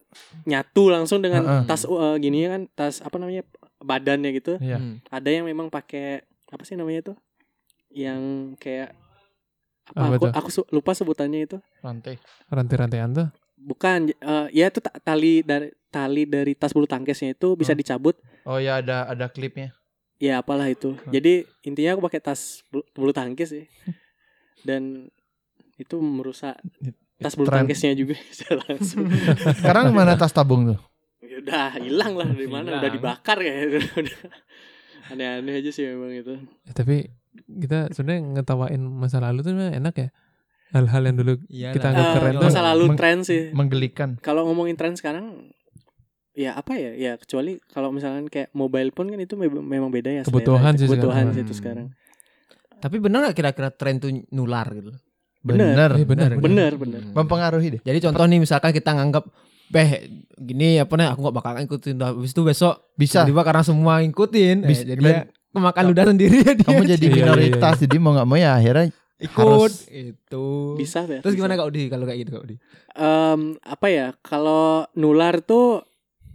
nyatu langsung dengan Heeh. tas uh, gini kan tas apa namanya badannya gitu Iya. Hmm. ada yang memang pakai apa sih namanya itu yang kayak apa, Apa aku, aku su- lupa sebutannya itu Rantai. Rantai-rantaian tuh. bukan eh, ya itu ta- tali dari tali dari tas bulu tangkisnya itu bisa Hmm. dicabut Oh ya ada ada klipnya. ya apalah itu Hmm. jadi intinya aku pakai tas bulu, bulu tangkis sih [laughs] dan itu merusak tas bulu tangkisnya juga [laughs] secara langsung Sekarang mana tas tabung tuh? Ya udah hilang lah dari mana udah dibakar ya [laughs] Udah. aneh-aneh aja sih memang itu Ya, tapi kita sebenarnya ngetawain masa lalu tuh enak ya. Hal-hal yang dulu Iyalah. Kita anggap Eh, keren tuh. masa lalu Meng- tren sih Menggelikan. kalau ngomongin tren sekarang ya apa ya ya kecuali kalau misalkan kayak mobile phone kan itu me- memang beda ya selera. Kebutuhan sih kebutuhan sekarang. sih itu Hmm. sekarang Tapi benar gak kira-kira tren tuh nular gitu? Bener. Bener. Eh, bener, bener bener Hmm. Mempengaruhi deh. Jadi contoh nih misalkan kita nganggap Beh gini apa nih aku gak bakal ngikutin Habis itu besok Bisa. Tiba-tiba karena semua ngikutin Bisa. eh, Jadi dia kemakan ludah sendiri ya dia Kamu jadi Iya, iya, minoritas jadi mau nggak mau ya akhirnya ikut harus- itu bisa ya Terus bisa. gimana Kak Udi kalau kayak gitu Kak Udi? Em, apa ya kalau nular tuh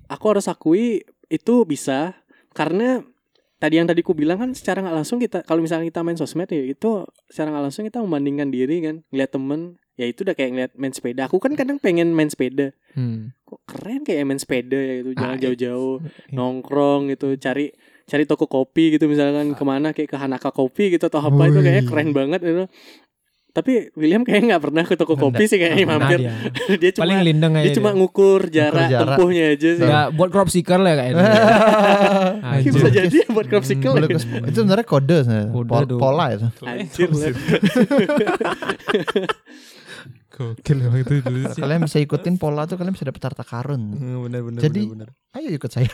aku harus akui itu bisa karena tadi yang tadi ku bilang kan secara nggak langsung kita kalau misalnya kita main sosmed ya itu secara nggak langsung kita membandingkan diri kan ngeliat temen ya itu udah kayak ngeliat main sepeda. Aku kan kadang pengen main sepeda. Hmm. kok keren kayak main sepeda ya itu jalan Ah, jauh-jauh nongkrong gitu cari cari toko kopi gitu misalkan ke mana kayak ke Hanaka kopi gitu atau apa itu Wih. kayaknya keren banget itu tapi William kayaknya nggak pernah ke toko kopi sih kayaknya mampir dia. [laughs] dia cuma Paling lindeng aja dia cuma ngukur jarak, jarak. tempuhnya aja sih. Ya buat crop seeker lah kayaknya [laughs] [laughs] Anjir. Bisa jadi ya buat crop. Boleh ke- itu sebenarnya kode sebenarnya. Kode Pol- pola itu. Anjir. Lep. Gokil emang itu dulu sih. Kalian bisa ikutin pola tuh kalian bisa dapat harta karun. bener bener Jadi- bener, bener. Ayo ikut saya.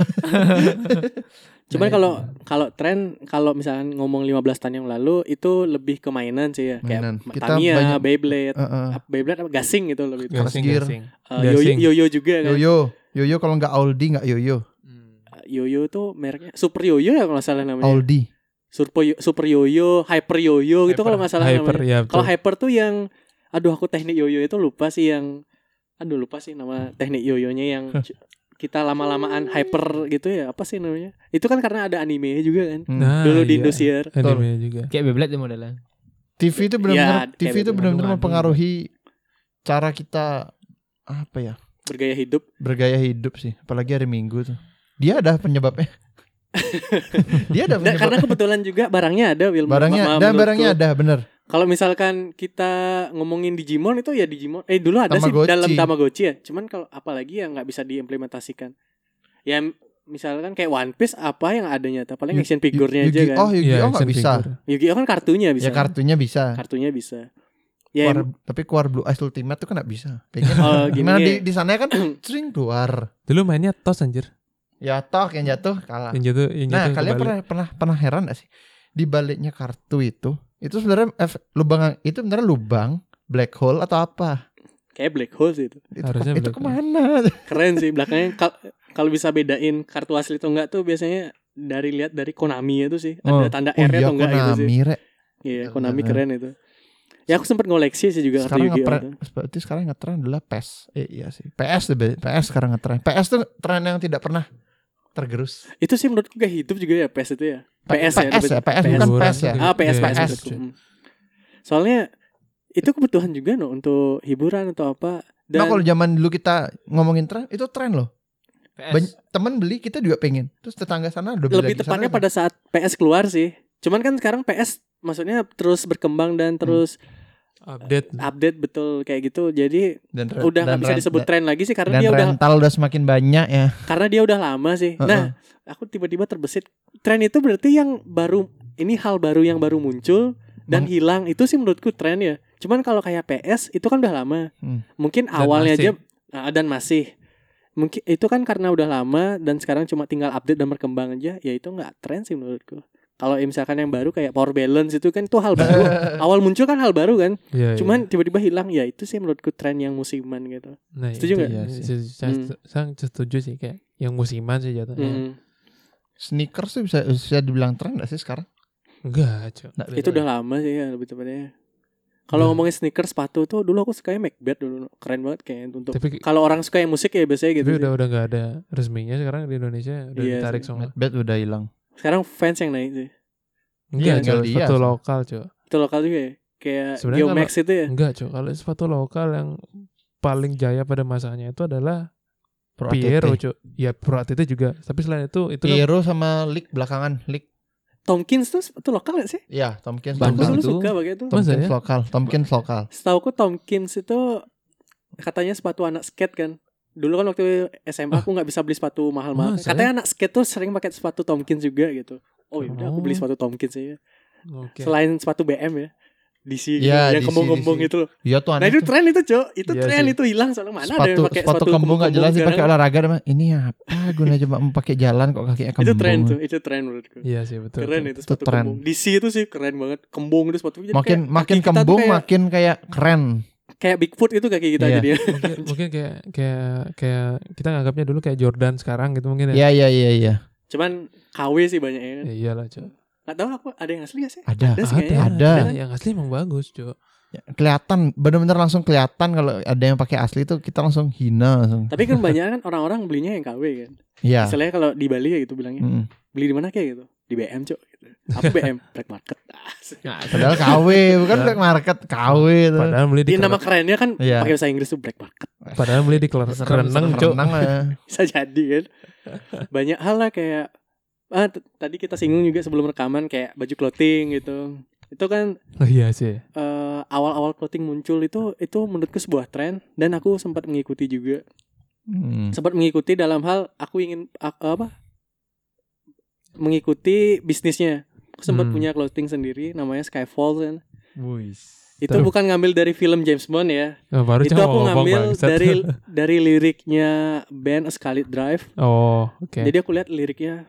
Cuman Nah, kalau kalau tren kalau misalkan ngomong 15 tahun yang lalu itu lebih ke mainan sih ya Mainan. kayak Kita Tamiya, banyak- Beyblade, Heeh. apa- Beyblade apa gasing gitu lebih. Gasing. Gasing. Eh, yoyo, yoyo juga kan. Yoyo, yoyo kalau nggak Aldi nggak yoyo. Hmm. Yoyo tuh mereknya Super Yoyo ya kalau nggak salah namanya. Aldi. super yo- super yoyo, hyper yoyo gitu Hyper- kalau nggak salah hyper, namanya. ya, Kalau hyper tuh yang aduh aku teknik yoyo itu lupa sih yang aduh lupa sih nama teknik yoyonya yang [laughs] kita lama-lamaan hyper gitu ya apa sih namanya? Itu kan karena ada anime juga kan. Hmm. Nah, Dulu di iya. Indosiar. Anime juga. Kayak Beyblade ya modelnya. TV itu benar-benar Ya, TV itu benar-benar mempengaruhi cara kita apa ya Bergaya hidup. bergaya hidup sih apalagi hari Minggu tuh dia ada penyebabnya [laughs] dia ada Nah, karena penyebabnya kebetulan juga barangnya ada Will. barangnya Ma- barangnya ada bener Kalau misalkan kita ngomongin Digimon itu ya Digimon. Eh dulu ada Tamagotchi. sih dalam Tamagotchi ya. Cuman kalau apalagi yang nggak bisa diimplementasikan. Ya misalkan kayak One Piece apa yang adanya tuh paling Yu- action figure-nya Yu- aja Yu-Gi- kan. oh Yu-Gi-Oh nggak action bisa. Yu-Gi-Oh kan kartunya bisa. ya kartunya bisa Kartunya bisa. Ya Keluar- em- tapi keluar Blue Eyes Ultimate tuh kan nggak bisa pengen oh, gini gimana ya. di di sana kan [clears throat] sering keluar Dulu mainnya tos anjir. ya toh yang jatuh kalah Yang jatuh yang nah jatuh kalian kebalik. pernah pernah pernah heran gak sih di baliknya kartu itu itu sebenarnya lubang itu sebenarnya lubang black hole atau apa kayak black hole sih itu. itu, Harusnya itu ke mana [laughs] Keren sih belakangnya kal- kalau bisa bedain kartu asli atau enggak tuh biasanya dari lihat dari Konami itu sih. Ada Oh. tanda oh R iya atau enggak gitu sih. Konami rek Iya, Bener, Konami bener. keren itu. Ya aku sempat ngoleksi sih juga kartu sekarang Yu-Gi-Oh ngetren tuh. berarti sekarang ngetren adalah PES eh, iya sih PS tuh be- PS sekarang ngetren PS tuh tren yang tidak pernah tergerus Itu sih menurutku kayak hidup juga ya PS itu ya. PS ya, PS ya PS bukan Hiburan PES ya Ah, PS, Iya, PS, iya, iya. Hmm. Soalnya itu kebutuhan juga no untuk hiburan atau apa. nah Dan kalau zaman dulu kita ngomongin tren itu tren loh PS. Temen beli kita juga pengen terus tetangga sana udah beli lebih lagi, tepatnya sana pada saat PS keluar sih. Cuman kan sekarang PS maksudnya terus berkembang dan terus update. update betul kayak gitu. Jadi dan udah nggak bisa disebut tren lagi sih karena dan dia udah rental udah semakin banyak ya karena dia udah lama sih. Heeh. Nah, aku tiba-tiba terbesit tren itu berarti yang baru ini hal baru yang baru muncul dan Meng- hilang itu sih menurutku tren ya. Cuman kalau kayak PS itu kan udah lama. Hmm. Mungkin Dan awalnya masih. aja ah, dan masih mungkin itu kan karena udah lama dan sekarang cuma tinggal update dan berkembang aja ya itu nggak tren sih menurutku. Kalau misalkan yang baru kayak power balance itu kan itu hal baru. [laughs] Awal muncul kan hal baru kan. Iya, iya. Cuman tiba-tiba hilang ya itu sih menurutku tren yang musiman gitu. nah, setuju itu nggak? iya Iya sih. Saya, Hmm. saya setuju sih kayak yang musiman sih jatuhnya. Mm. sneakers tuh bisa bisa dibilang tren gak sih sekarang Enggak, Cok. Nggak Itu beda. udah lama sih ya lebih tepatnya. Kalau Nah. ngomongin sneakers sepatu tuh dulu aku sukanya Macbeth dulu keren banget kayak untuk Tapi kalau orang suka yang musik ya biasanya gitu. tapi sih. udah udah nggak ada resminya sekarang di Indonesia udah Iya ditarik sih. semua. Bed udah hilang Sekarang fans yang naik sih. Enggak, Cok. dia, Sepatu lokal, Cok. Itu lokal juga ya. Kayak Sebenarnya Geomax itu ya. Enggak, Cok. Kalau sepatu lokal yang paling jaya pada masanya itu adalah Pro Piero. Cok. Ya Pro ATT juga. Tapi selain itu itu kan Piero sama Lick belakangan Lick Tomkins tuh itu lokal gak sih? ya Tomkins Bandung lokal. itu. suka pakai itu. Tomkins ya? lokal Tomkins lokal Setauku Tomkins itu katanya sepatu anak skate kan. Dulu kan waktu SMA aku nggak bisa beli sepatu mahal-mahal. Masa Katanya anak skate tuh sering pakai sepatu Tomkins juga gitu. Oh yaudah aku beli Oh. sepatu Tomkins aja. Oke. Selain sepatu BM ya. DC Iya, yang kembung-kembung itu loh. Iya tuh Nah itu tren itu cok Itu Iya tren sih. itu hilang Soalnya mana ada sepatu yang pakai sepatu kembung nggak jelas sih pakai olahraga ini apa guna coba pakai jalan kok kakinya kembung Itu tren tuh Itu tren menurutku Iya sih betul. Keren itu Itu sepatu tren. kembung DC itu sih keren banget Kembung itu sepatu Jadi makin tuh kembung kayak, makin kayak keren Kayak Bigfoot itu kaki kita Iya. jadi mungkin [laughs] mungkin kayak kayak kayak kita nganggapnya dulu kayak Jordan sekarang gitu mungkin iya ya. iya iya iya Cuman KW sih banyaknya kan Ya iyalah, Cok. Gak tau aku ada yang asli gak sih? ada Ada sih kayaknya. ada. Yang asli emang bagus, Cok. Ya, kelihatan bener-bener langsung kelihatan kalau ada yang pakai asli itu kita langsung hina langsung Tapi kan banyak kan orang-orang belinya yang KW kan iya Istilahnya kalau di Bali ya gitu bilangnya Mm. Beli di mana kayak gitu Di BM cok gitu. Apa BM? [laughs] Black market [laughs] Nah, padahal KW bukan black market KW itu Padahal beli di Di nama kerennya kan Iya. pakai bahasa Inggris tuh black market padahal beli di kereneng, serem. Cok. renang ya. [laughs] bisa jadi kan banyak hal lah kayak ah tadi kita singgung juga sebelum rekaman kayak baju clothing gitu itu kan Oh iya sih. eh, awal-awal clothing muncul itu itu menurutku sebuah tren dan aku sempat mengikuti juga Hmm. sempat mengikuti dalam hal aku ingin a- apa mengikuti bisnisnya aku sempat Hmm. punya clothing sendiri namanya Skyfall kan Wis. itu bukan ngambil dari film James Bond ya Oh, baru itu aku ngambil bangsat. dari [laughs] dari liriknya band A Scarlet Drive Oh, oke. Jadi aku lihat liriknya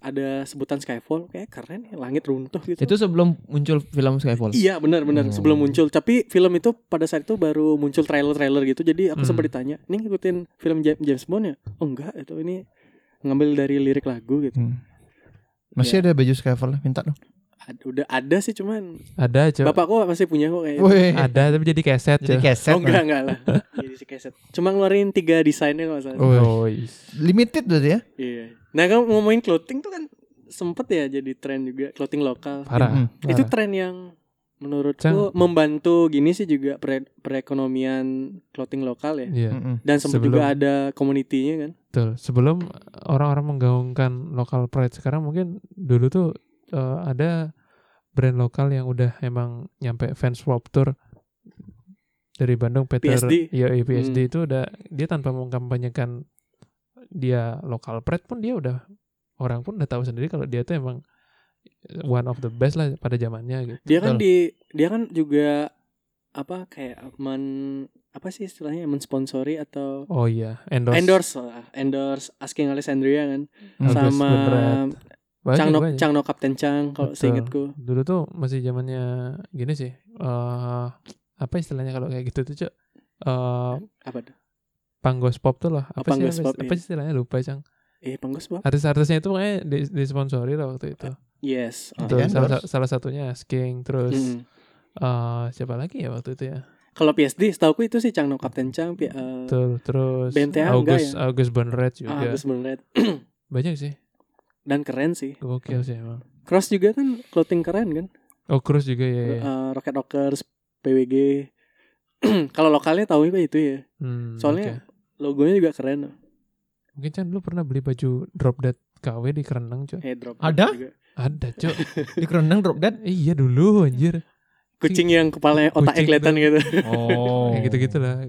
ada sebutan Skyfall kayak keren ya langit runtuh gitu. itu sebelum muncul film Skyfall. Iya benar benar Oh. sebelum muncul. Tapi film itu pada saat itu baru muncul trailer-trailer gitu. Jadi aku Hmm. sempat ditanya, "Ini ngikutin film Ja- James Bond ya?" Oh enggak, itu ini ngambil dari lirik lagu gitu. Hmm. Masih Ya. ada baju scavel minta dong. Ad- udah ada sih cuman Ada, Cok. bapakku masih punya kok kayaknya. Woi. Ada tapi jadi keset, Jadi keset. oh enggak enggak lah. [laughs] Jadi si keset. Cuma ngeluarin tiga desainnya kalau salah. Oh. Limited berarti ya? Iya. Nah kalau ngomongin clothing tuh kan sempet ya jadi tren juga clothing lokal. parah. Parah. Itu tren yang menurutku Cang. membantu gini sih juga pre- perekonomian clothing lokal ya. Iya, Mm-mm. Dan sempat Sebelum- juga ada community-nya kan. betul. Sebelum orang-orang menggaungkan lokal pride sekarang mungkin dulu tuh eh, ada brand lokal yang udah emang nyampe fans Warp Tour dari Bandung Peter PSD. Iya, iya, PSD Hmm. itu udah dia tanpa mengkampanyekan dia lokal pride pun dia udah orang pun udah tahu sendiri kalau dia tuh emang one of the best lah pada zamannya gitu. Dia kan Betul. di dia kan juga apa kayak men apa sih istilahnya mensponsori atau Oh iya, endorse. endorse lah, endorse Asking Alexandria kan Agus sama. Banyak, Changno banyak. Changno Kapten Chang kalau Betul. seingetku. Dulu tuh masih zamannya gini sih. eh apa istilahnya kalau kayak gitu tuh, Cok? Eh Apa tuh? Panggos Pop tuh loh. Oh, Apa sih Panggos apa, Pop, apa iya. sih istilahnya lupa, Cang. Eh Panggus Bob? Artis-artisnya itu di, disponsori lah waktu itu. Yes. Oh, Itu salah, salah satunya Sking terus Mm. eh siapa lagi ya waktu itu ya? Kalau PSD setauku itu sih Changno Kapten Chang eh, Betul, terus enggak August August Bonret juga. ah, Agus Beneran. Banyak sih. Dan keren sih. Gokil sih emang. Cross juga kan clothing keren kan? Oh, Cruz juga ya. ya. Eh, Rocket Rockers, PWG. [clears throat] Kalau lokalnya tahu itu ya. Hmm, Soalnya oke. logonya juga keren. mungkin Chan lu pernah beli baju Drop Dead KW di Kerenang, Cok? Eh drop Ada? juga. Ada, Cok. Di kerenang drop dead. iya dulu anjir. Kucing yang kepalanya otaknya kelihatan gitu. Oh. Kayak gitu-gitu lah.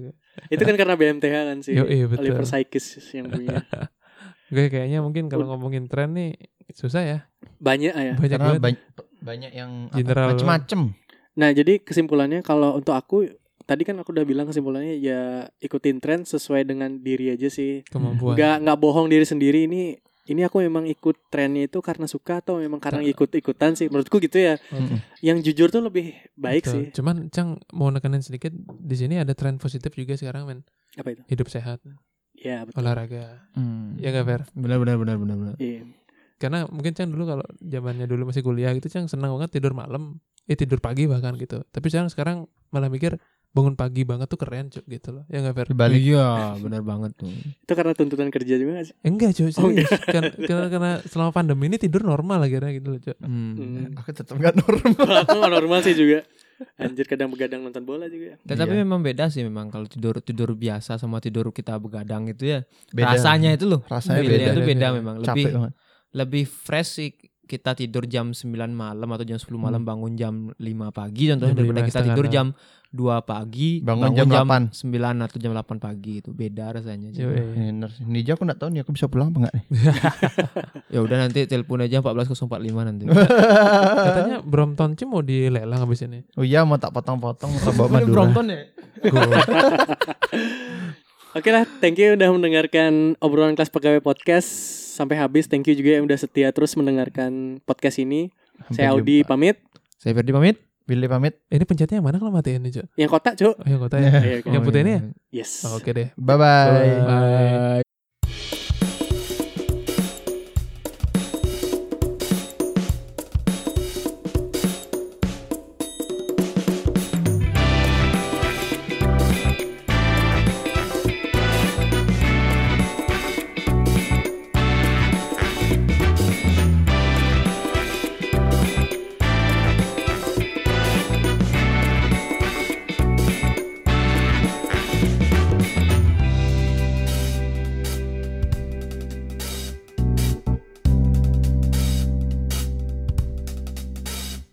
itu kan karena BMTH kan sih. Yo, iya betul. Oliver Sykes yang punya. [laughs] Gue kayaknya mungkin kalau ngomongin tren nih susah ya. Banyak ah ya. Banyak Karena banget. banyak, banyak yang macem-macem. Nah, jadi kesimpulannya kalau untuk aku tadi kan aku udah bilang kesimpulannya ya ikutin tren sesuai dengan diri aja sih. kemampuan. Nggak nggak bohong diri sendiri ini ini aku memang ikut trennya itu karena suka atau memang karena ikut-ikutan sih. Menurutku gitu ya. Mm-mm. Yang jujur tuh lebih baik Betul. sih. Cuman Cang mau nekenin sedikit di sini ada tren positif juga sekarang men. Apa itu? Hidup sehat, Ya, betul. olahraga. Hmm. Ya gak fair? Benar benar benar benar benar. Iya. Karena mungkin Cang dulu kalau zamannya dulu masih kuliah gitu Cang senang banget tidur malam. Eh tidur pagi bahkan gitu. Tapi sekarang sekarang malah mikir bangun pagi banget tuh keren cuk gitu loh. Ya gak fair? Dibalik. Iya, benar banget tuh. Itu karena tuntutan kerja juga gak sih? Eh, enggak cuy, Oh, serius. Karena, karena, karena selama pandemi ini tidur normal akhirnya gitu loh, Cuk. Hmm. Hmm. Aku tetap gak normal. [laughs] aku nggak normal sih juga. Anjir kadang begadang nonton bola juga. Tetapi Iya. memang beda sih memang kalau tidur tidur biasa sama tidur kita begadang itu ya. Beda. Rasanya itu loh. Rasanya beda. itu beda Beda. memang. Capek Lebih banget. lebih fresh sih kita tidur jam 9 malam atau jam 10 malam bangun jam 5 pagi contohnya Jam daripada kita tidur jam 2 pagi Bangun jam 8. 9 atau jam 8 pagi itu beda rasanya. Yo. Bener sih. Nija aku gak tahu nih aku bisa pulang apa enggak nih. [laughs] Ya udah nanti telepon aja 14045 nanti. [laughs] Katanya Brompton Cim mau dilelang habis ini. Oh iya mau tak potong-potong mau tak bawa Madura. Brompton ya? [laughs] Oke lah, thank you udah mendengarkan obrolan kelas pegawai podcast sampai habis. Thank you juga yang udah setia terus mendengarkan podcast ini. Sampai Saya Audi jumpa. pamit. Saya Ferdi pamit. Billy pamit. Ini pencetnya yang mana kalau matiin nih, Cuk? Yang kotak, Cuk. Oh, yang kota ya. Iya, oke. Yang putih ini ya? Yes. Oh, Oke deh. Bye bye. Bye.